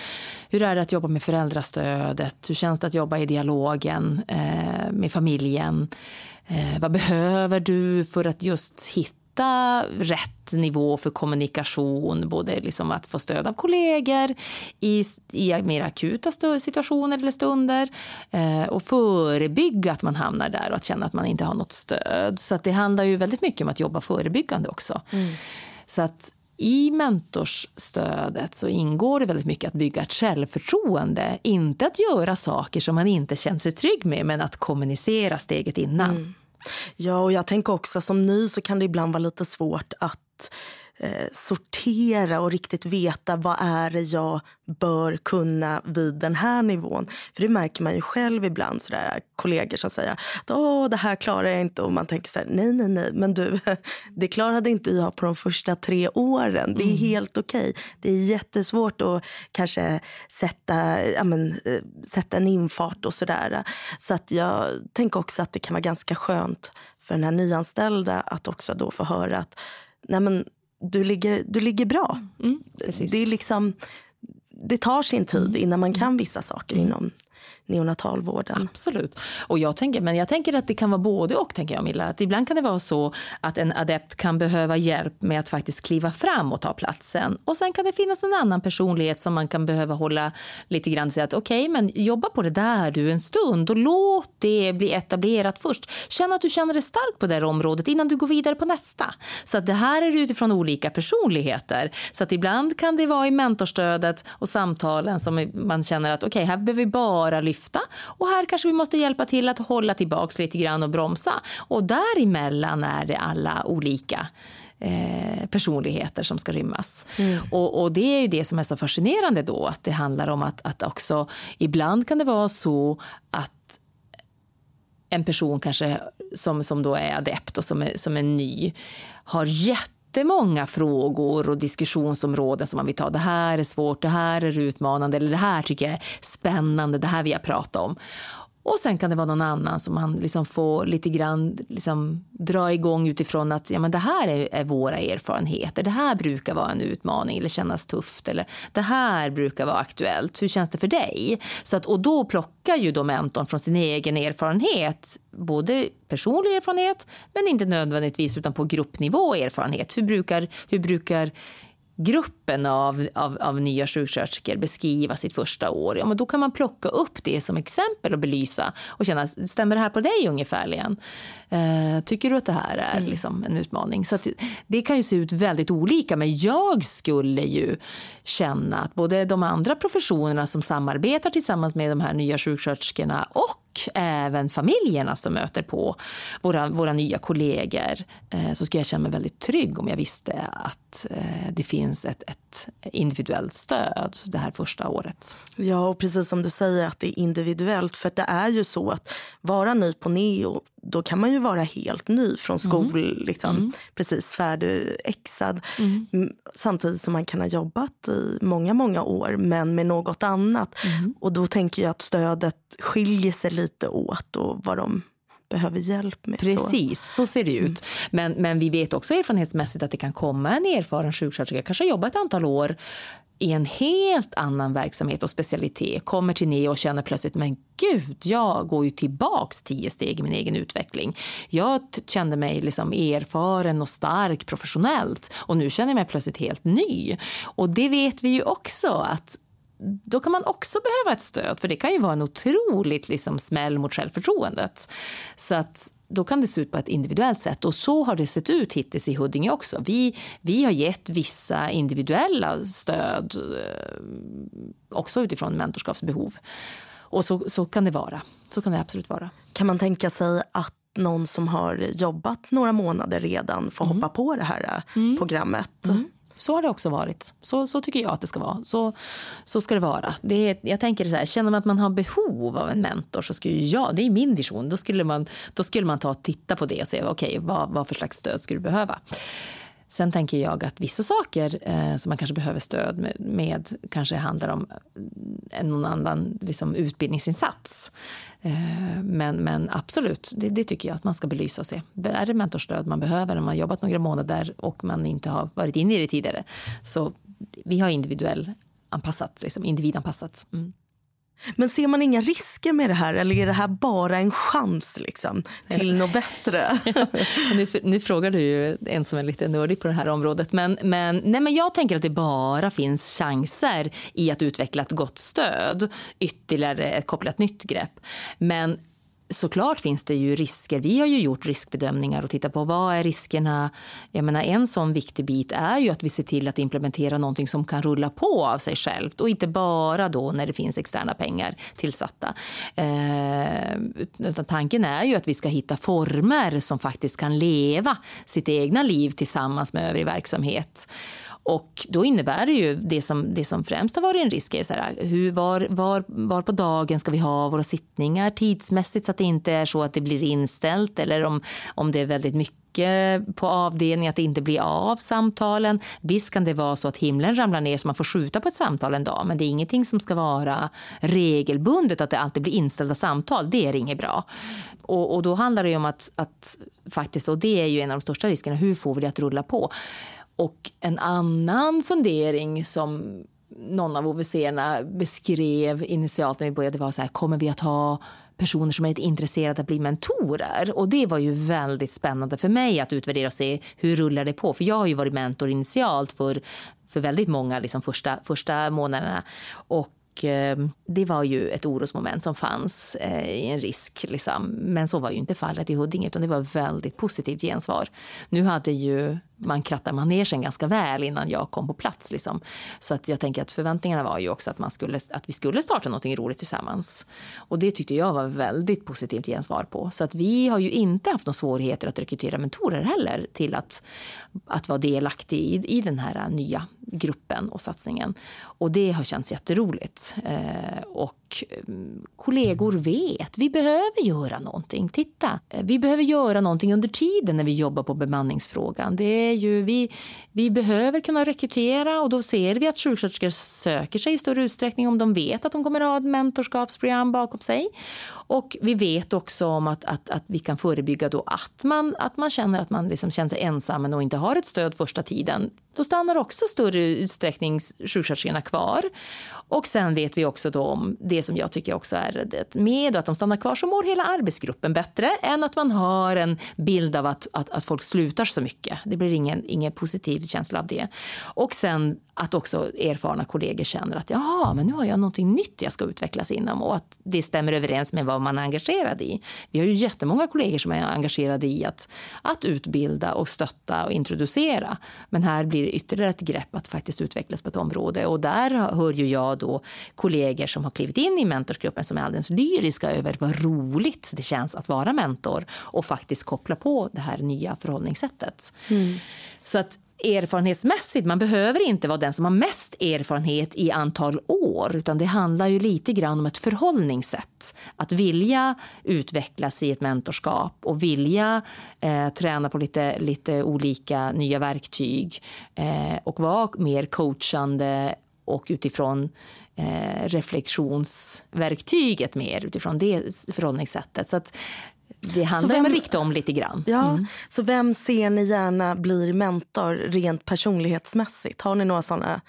hur är det att jobba med föräldrastödet? Hur känns det att jobba i dialogen eh, med familjen? Eh, vad behöver du för att just hitta hitta rätt nivå för kommunikation. Både liksom att få stöd av kollegor i, i mer akuta situationer eller stunder eh, och förebygga att man hamnar där och att känna att man inte har något stöd. Så att det handlar ju väldigt mycket om att jobba förebyggande också. Mm. Så att i mentorsstödet så ingår det väldigt mycket att bygga ett självförtroende. Inte att göra saker som man inte känner sig trygg med, men att kommunicera steget innan. Mm. Ja, och jag tänker också som ny så kan det ibland vara lite svårt att eh, sortera och riktigt veta vad är det jag bör kunna vid den här nivån. För det märker man ju själv ibland, sådär, kollegor som säger att Åh, det här klarar jag inte. Och man tänker så här, nej, nej, nej, men du, (laughs) det klarade inte jag på de första tre åren. Det är mm. helt okej. Okay. Det är jättesvårt att kanske sätta, ja, men, eh, sätta en infart och sådär. Så att jag tänker också att det kan vara ganska skönt för den här nyanställda att också då få höra att nej men, du ligger, du ligger bra. Mm, det, är liksom, det tar sin tid innan man kan vissa saker inom neonatalvården. Absolut. Och jag tänker, men jag tänker att det kan vara både och. tänker jag, Milla. Att ibland kan det vara så att en adept kan behöva hjälp med att faktiskt kliva fram och ta platsen. Och sen kan det finnas en annan personlighet som man kan behöva hålla lite grann och säga att okej, okay, men jobba på det där du en stund och låt det bli etablerat först. Känn att du känner dig stark på det här området innan du går vidare på nästa. Så att det här är utifrån olika personligheter. Så att ibland kan det vara i mentorstödet och samtalen som man känner att okej, okay, här behöver vi bara lyfta och här kanske vi måste hjälpa till att hålla tillbaks lite grann och bromsa. Och däremellan är det alla olika eh, personligheter som ska rymmas. Mm. Och, och, det är ju det som är så fascinerande då, att det handlar om att, att också ibland kan det vara så att en person kanske som, som då är adept och som är, som är ny har jätte jättemånga frågor och diskussionsområden som man vill ta. Det här är svårt, det här är utmanande eller det här tycker jag är spännande, det här vill jag prata om. Och sen kan det vara någon annan som man liksom får lite grann liksom dra igång utifrån att ja, men det här är, är, våra erfarenheter. Det här brukar vara en utmaning eller kännas tufft. Eller det här brukar vara aktuellt. Hur känns det för dig? Så att, och då plockar ju då mentorn från sin egen erfarenhet. Både personlig erfarenhet men inte nödvändigtvis utan på gruppnivå erfarenhet. Hur brukar, hur brukar gruppen av, av, av nya sjuksköterskor beskriva sitt första år, ja, men då kan man plocka upp det som exempel och belysa och känna, stämmer det här på dig ungefärligen? Eh, tycker du att det här är mm. liksom en utmaning? Så det kan ju se ut väldigt olika, men jag skulle ju känna att både de andra professionerna som samarbetar tillsammans med de här nya sjuksköterskorna och även familjerna som möter på våra, våra nya kollegor eh, så skulle jag känna mig väldigt trygg om jag visste att eh, det finns ett, ett individuellt stöd det här första året. Ja, och precis som du säger att det är individuellt. För det är ju så att vara ny på neo då kan man ju vara helt ny från mm. skol, mm. liksom, mm. precis färdigexad. Mm. Samtidigt som man kan ha jobbat i många, många år men med något annat. Mm. Och då tänker jag att stödet skiljer sig lite åt och vad de behöver hjälp med. Precis, så, så ser det ut. Mm. Men, men vi vet också erfarenhetsmässigt att det kan komma en erfaren sjuksköterska, kanske jobba ett antal år i en helt annan verksamhet och specialitet kommer till Neo och känner plötsligt men gud, jag går ju tillbaks tio steg i min egen utveckling. Jag kände mig liksom erfaren och stark professionellt och nu känner jag mig plötsligt helt ny. Och det vet vi ju också att då kan man också behöva ett stöd för det kan ju vara en otroligt liksom smäll mot självförtroendet. Så att då kan det se ut på ett individuellt sätt. Och så har det sett ut hittills i Huddinge också. Vi, vi har gett vissa individuella stöd eh, också utifrån mentorskapsbehov. Och så, så kan det vara. Så kan det absolut vara. Kan man tänka sig att någon som har jobbat några månader redan får mm. hoppa på det här eh, mm. programmet? Mm. Så har det också varit. Så, så tycker jag att det ska vara. Så, så ska det vara. Det är, jag tänker så här, känner man att man har behov av en mentor så skulle jag, det är min vision, då skulle man, då skulle man ta och titta på det och se okay, vad, vad för slags stöd skulle du behöva. Sen tänker jag att vissa saker eh, som man kanske behöver stöd med, med kanske handlar om någon annan liksom, utbildningsinsats. Eh, men, men absolut, det, det, tycker jag att man ska belysa och se. Är det mentorstöd man behöver om man har jobbat några månader och man inte har varit inne i det tidigare? Så vi har individuell anpassat, liksom individanpassat. Mm. Men ser man inga risker med det här eller är det här bara en chans liksom, till något bättre? (laughs) ja, nu, nu, frågar du ju en som är lite nördig på det här området. Men, men, nej, men jag tänker att det bara finns chanser i att utveckla ett gott stöd. Ytterligare ett kopplat nytt grepp. Men såklart finns det ju risker. Vi har ju gjort riskbedömningar och tittat på vad är riskerna. Jag menar, en sån viktig bit är ju att vi ser till att implementera någonting som kan rulla på av sig självt och inte bara då när det finns externa pengar tillsatta. Eh, utan tanken är ju att vi ska hitta former som faktiskt kan leva sitt egna liv tillsammans med övrig verksamhet. Och då innebär det ju det som, det som främst har varit en risk är så här, hur, var, var, var på dagen ska vi ha våra sittningar tidsmässigt så att det inte är så att det blir inställt eller om, om det är väldigt mycket på avdelningen, att det inte blir av samtalen. Visst kan det vara så att himlen ramlar ner så man får skjuta på ett samtal en dag, men det är ingenting som ska vara regelbundet, att det alltid blir inställda samtal. Det är inget bra. Och, och då handlar det om att, att faktiskt, och det är ju en av de största riskerna, hur får vi det att rulla på? Och en annan fundering som någon av OVC-erna beskrev initialt när vi började var så här, kommer vi att ha personer som är intresserade av att bli mentorer. Och det var ju väldigt spännande för mig att utvärdera och se hur rullar det på. För jag har ju varit mentor initialt för, för väldigt många liksom första, första månaderna. Och Eh, det var ju ett orosmoment som fanns eh, en risk. Liksom. Men så var ju inte fallet i Huddinge, utan det var väldigt positivt gensvar. Nu hade ju man krattade manegen ganska väl innan jag kom på plats. Liksom. Så att jag tänker att förväntningarna var ju också att, man skulle, att vi skulle starta något roligt tillsammans. Och det tyckte jag var väldigt positivt gensvar på. Så att vi har ju inte haft några svårigheter att rekrytera mentorer heller till att, att vara delaktig i, i den här nya gruppen och satsningen. Och det har känts jätteroligt. Eh, och mm, kollegor vet, vi behöver göra någonting. Titta, eh, vi behöver göra någonting under tiden när vi jobbar på bemanningsfrågan. Det är ju, vi, vi behöver kunna rekrytera och då ser vi att sjuksköterskor söker sig i större utsträckning om de vet att de kommer att ha ett mentorskapsprogram bakom sig. Och vi vet också om att, att, att vi kan förebygga då att man, att man känner att man liksom känner sig ensam och inte har ett stöd första tiden. Då stannar också större utsträckning sjuksköterskorna kvar. Och sen vet vi också då om det som jag tycker också är det med att de stannar kvar så mår hela arbetsgruppen bättre än att man har en bild av att, att, att folk slutar så mycket. Det blir ingen, ingen positiv känsla av det. Och sen att också erfarna kollegor känner att ja, men nu har jag någonting nytt jag ska utvecklas inom och att det stämmer överens med vad man är engagerad i. Vi har ju jättemånga kollegor som är engagerade i att, att utbilda och stötta och introducera. Men här blir det ytterligare ett grepp att faktiskt utvecklas på ett område och där hör ju jag då kollegor som har klivit in i mentorsgruppen som är alldeles lyriska över vad roligt det känns att vara mentor och faktiskt koppla på det här nya förhållningssättet. Mm. Så att erfarenhetsmässigt, man behöver inte vara den som har mest erfarenhet i antal år, utan det handlar ju lite grann om ett förhållningssätt. Att vilja utvecklas i ett mentorskap och vilja eh, träna på lite, lite olika nya verktyg eh, och vara mer coachande och utifrån eh, reflektionsverktyget mer utifrån det förhållningssättet. Så att det handlar om att rikta om lite grann. Ja, mm. Så vem ser ni gärna blir mentor rent personlighetsmässigt? Har ni några såna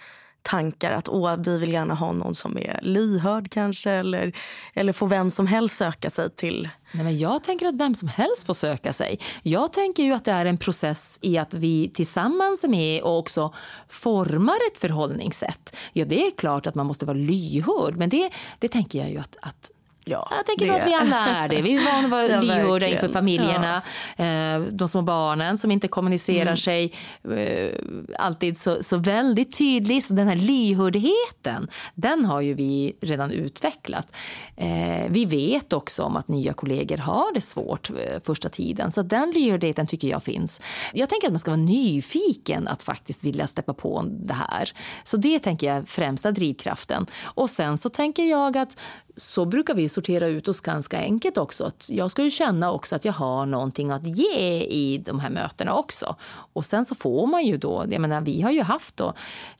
tankar att Åh, vi vill gärna ha någon som är lyhörd kanske eller, eller får vem som helst söka sig till Nej, men jag tänker att vem som helst får söka sig. Jag tänker ju att det är en process i att vi tillsammans är med och också formar ett förhållningssätt. Ja, det är klart att man måste vara lyhörd, men det, det tänker jag ju att, att Ja, jag tänker det... att vi alla är det. Vi är vana att vara (laughs) ja, lyhörda inför familjerna. Ja. Eh, de små barnen som inte kommunicerar mm. sig eh, alltid så, så väldigt tydligt. Så den här lyhördheten, den har ju vi redan utvecklat. Eh, vi vet också om att nya kollegor har det svårt första tiden. Så den lyhördheten tycker jag finns. Jag tänker att man ska vara nyfiken att faktiskt vilja steppa på det här. Så det tänker jag främsta drivkraften. Och sen så tänker jag att så brukar vi sortera ut oss ganska enkelt också. Att jag ska ju känna också att jag har någonting att ge i de här mötena också. Och sen så får man ju då, jag menar vi har ju haft då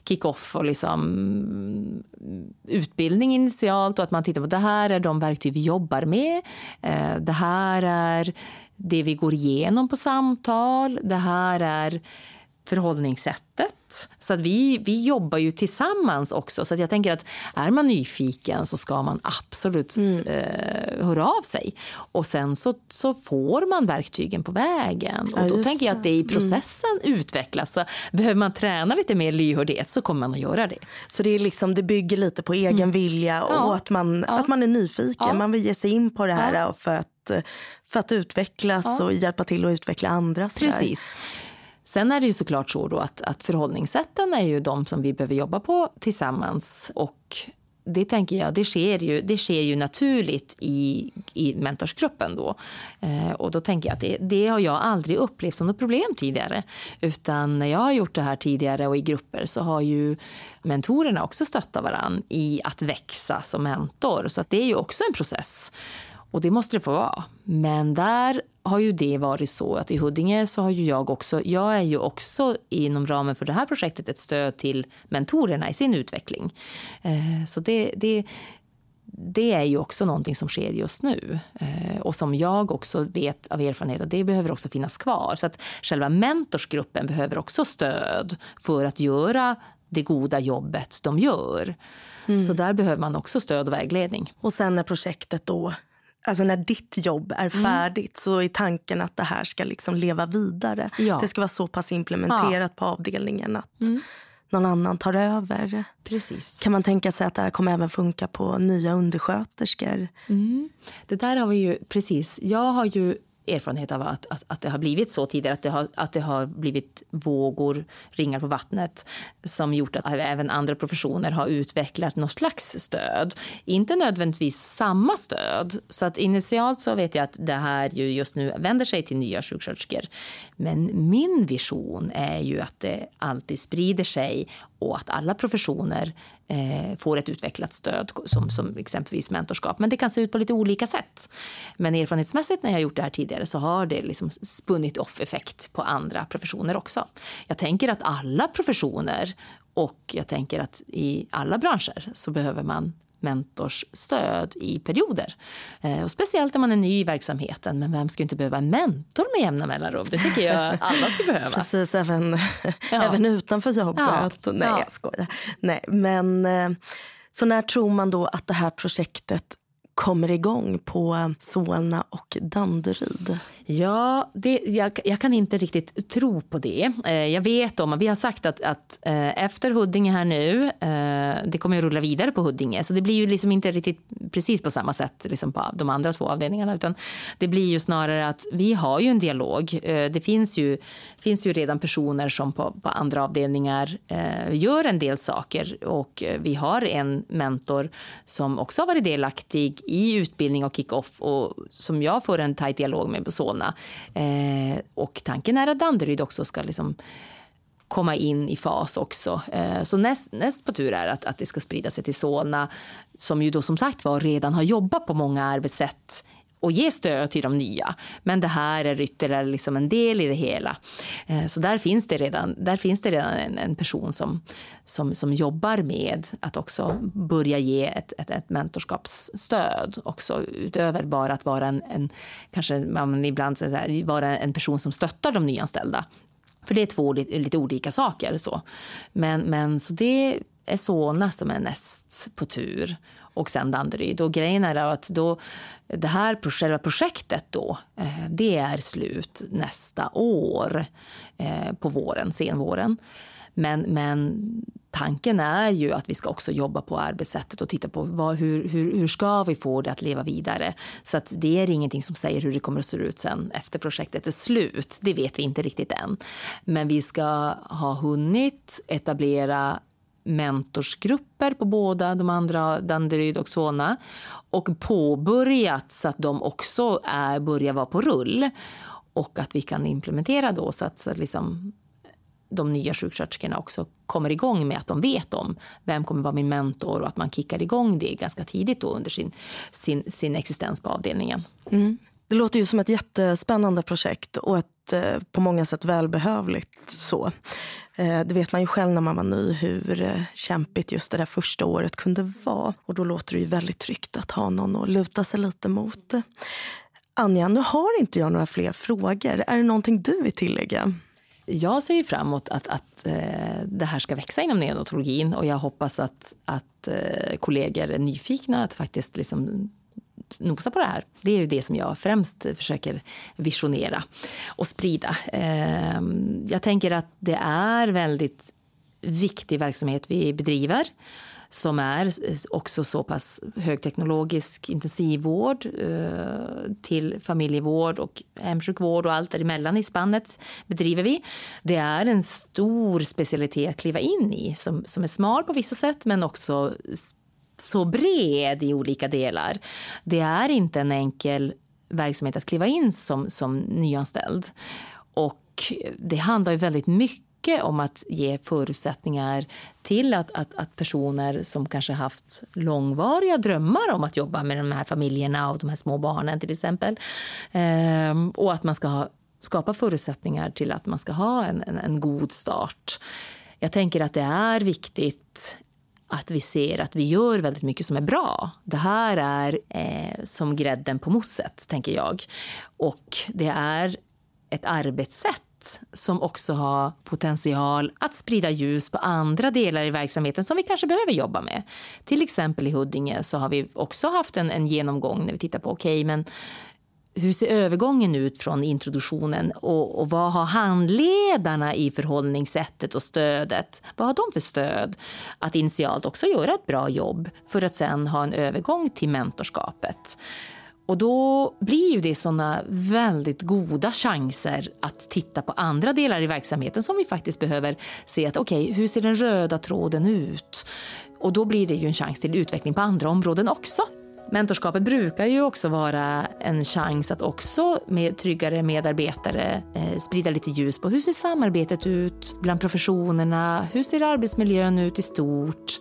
kick-off och liksom utbildning initialt och att man tittar på det här är de verktyg vi jobbar med. Eh, det här är det vi går igenom på samtal. Det här är förhållningssättet. Så att vi, vi jobbar ju tillsammans också. Så att jag tänker att är man nyfiken så ska man absolut mm. eh, höra av sig. Och sen så, så får man verktygen på vägen. Och då tänker jag att det i mm. processen mm. utvecklas. Så behöver man träna lite mer lyhördhet så kommer man att göra det. Så det, är liksom, det bygger lite på egen mm. vilja och ja. att, man, ja. att man är nyfiken. Ja. Man vill ge sig in på det här för att, för att utvecklas och hjälpa till att utveckla andra. Precis. Sen är det ju såklart så då att, att förhållningssätten är ju de som vi behöver jobba på tillsammans. Och det tänker jag, det sker ju, det sker ju naturligt i, i mentorsgruppen då. Eh, och då tänker jag att det, det, har jag aldrig upplevt som något problem tidigare. Utan när jag har gjort det här tidigare och i grupper så har ju mentorerna också stöttat varann i att växa som mentor. Så att det är ju också en process. Och det måste det få vara. Men där har ju det varit så att i Huddinge så har ju jag också, jag är ju också inom ramen för det här projektet ett stöd till mentorerna i sin utveckling. Eh, så det, det, det är ju också någonting som sker just nu eh, och som jag också vet av erfarenhet att det behöver också finnas kvar. Så att själva mentorsgruppen behöver också stöd för att göra det goda jobbet de gör. Mm. Så där behöver man också stöd och vägledning. Och sen när projektet då alltså när ditt jobb är mm. färdigt så är tanken att det här ska liksom leva vidare. Ja. Det ska vara så pass implementerat ja. på avdelningen att mm. någon annan tar över. Precis. Kan man tänka sig att det här kommer även funka på nya undersköterskor? Mm. Det där har vi ju precis. Jag har ju erfarenhet av att, att, att det har blivit så tidigare, att det har, att det har blivit vågor, ringar på vattnet som gjort att även andra professioner har utvecklat något slags stöd. Inte nödvändigtvis samma stöd. Så att initialt så vet jag att det här ju just nu vänder sig till nya sjuksköterskor. Men min vision är ju att det alltid sprider sig och att alla professioner eh, får ett utvecklat stöd som, som exempelvis mentorskap. Men det kan se ut på lite olika sätt. Men erfarenhetsmässigt när jag har gjort det här tidigare så har det liksom spunnit off-effekt på andra professioner också. Jag tänker att alla professioner och jag tänker att i alla branscher så behöver man mentorsstöd i perioder. Eh, och speciellt när man är ny i verksamheten. Men vem skulle inte behöva en mentor med jämna mellanrum? Det tycker jag (laughs) alla ska behöva. Precis, även, (laughs) ja. även utanför jobbet. Ja. Nej, ja. jag skojar. Nej, men, eh, så när tror man då att det här projektet kommer igång på Solna och Danderyd? Ja, det, jag, jag, kan inte riktigt tro på det. Eh, jag vet om, vi har sagt att, att eh, efter Huddinge här nu, eh, det kommer att rulla vidare på Huddinge, så det blir ju liksom inte riktigt precis på samma sätt liksom på de andra två avdelningarna, utan det blir ju snarare att vi har ju en dialog. Eh, det finns ju, finns ju redan personer som på, på andra avdelningar eh, gör en del saker och eh, vi har en mentor som också har varit delaktig i utbildning och kick-off och som jag får en tajt dialog med på Solna. Eh, och tanken är att Danderyd också ska liksom komma in i fas också. Eh, så näst, näst på tur är att, att det ska sprida sig till Solna som ju då som sagt var redan har jobbat på många arbetssätt och ge stöd till de nya. Men det här är ytterligare liksom en del i det hela. Eh, så där finns det redan, där finns det redan en, en person som, som, som jobbar med att också börja ge ett, ett, ett mentorskapsstöd också utöver bara att vara en, en kanske man ibland säger så här, vara en person som stöttar de nyanställda. För det är två lite, lite olika saker. Så. Men, men så det är Solna som är näst på tur och sen Danderyd. Och grejen är att då, det här själva projektet då, eh, det är slut nästa år eh, på våren, senvåren. Men, men tanken är ju att vi ska också jobba på arbetssättet och titta på vad, hur, hur, hur ska vi få det att leva vidare. Så att det är ingenting som säger hur det kommer att se ut sen efter projektet är slut. Det vet vi inte riktigt än. Men vi ska ha hunnit etablera mentorsgrupper på båda de andra, Danderyd och Solna och påbörjat så att de också är, börjar vara på rull och att vi kan implementera då så att, så att liksom, de nya sjuksköterskorna också kommer igång med att de vet om vem kommer vara min mentor och att man kickar igång det ganska tidigt då under sin, sin, sin existens på avdelningen. Mm. Det låter ju som ett jättespännande projekt och ett eh, på många sätt välbehövligt så. Eh, det vet man ju själv när man var ny hur eh, kämpigt just det där första året kunde vara. Och då låter det ju väldigt tryggt att ha någon att luta sig lite mot. Anja, nu har inte jag några fler frågor. Är det någonting du vill tillägga? Jag ser ju fram emot att, att eh, det här ska växa inom neonatologin och jag hoppas att, att eh, kollegor är nyfikna att faktiskt liksom nosa på det här. Det är ju det som jag främst försöker visionera och sprida. Ehm, jag tänker att det är väldigt viktig verksamhet vi bedriver som är också så pass högteknologisk intensivvård eh, till familjevård och hemsjukvård och allt däremellan i spannet bedriver vi. Det är en stor specialitet att kliva in i som, som är smal på vissa sätt men också så bred i olika delar. Det är inte en enkel verksamhet att kliva in som, som nyanställd. Och det handlar ju väldigt mycket om att ge förutsättningar till att, att, att, personer som kanske haft långvariga drömmar om att jobba med de här familjerna och de här små barnen till exempel. Ehm, och att man ska ha, skapa förutsättningar till att man ska ha en, en, en god start. Jag tänker att det är viktigt att vi ser att vi gör väldigt mycket som är bra. Det här är eh, som grädden på mosset, tänker jag. Och det är ett arbetssätt som också har potential att sprida ljus på andra delar i verksamheten som vi kanske behöver jobba med. Till exempel i Huddinge så har vi också haft en, en genomgång när vi tittar på okej, okay, men hur ser övergången ut från introduktionen och, och, vad har handledarna i förhållningssättet och stödet? Vad har de för stöd att initialt också göra ett bra jobb för att sen ha en övergång till mentorskapet? Och då blir ju det såna väldigt goda chanser att titta på andra delar i verksamheten som vi faktiskt behöver se att okej, okay, hur ser den röda tråden ut? Och då blir det ju en chans till utveckling på andra områden också. Mentorskapet brukar ju också vara en chans att också med tryggare medarbetare eh, sprida lite ljus på hur ser samarbetet ut bland professionerna? Hur ser arbetsmiljön ut i stort?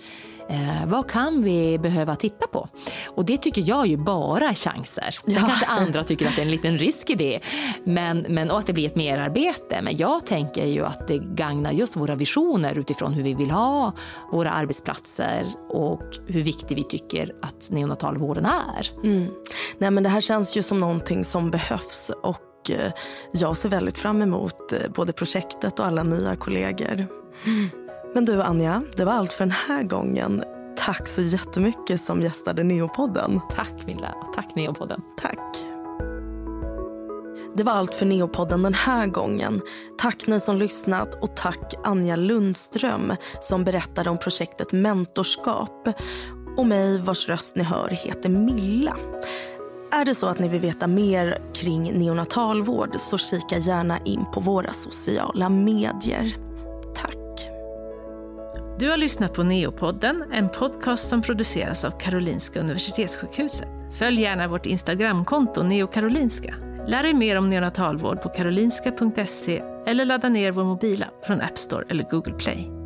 Eh, vad kan vi behöva titta på? Och det tycker jag ju bara är chanser. Sen ja. kanske andra (laughs) tycker att det är en liten risk i det. Men, men, och att det blir ett merarbete. Men jag tänker ju att det gagnar just våra visioner utifrån hur vi vill ha våra arbetsplatser och hur viktig vi tycker att neonatalvården är. Mm. Nej, men det här känns ju som någonting som behövs. Och eh, jag ser väldigt fram emot eh, både projektet och alla nya kollegor. Mm. Men du Anja, det var allt för den här gången. Tack så jättemycket som gästade Neopodden. Tack Milla tack Neopodden. Tack. Det var allt för Neopodden den här gången. Tack ni som lyssnat och tack Anja Lundström som berättade om projektet Mentorskap och mig vars röst ni hör heter Milla. Är det så att ni vill veta mer kring neonatalvård så kika gärna in på våra sociala medier. Du har lyssnat på Neopodden, en podcast som produceras av Karolinska Universitetssjukhuset. Följ gärna vårt Instagramkonto neokarolinska. Lär dig mer om neonatalvård på karolinska.se eller ladda ner vår mobila från App Store eller Google Play.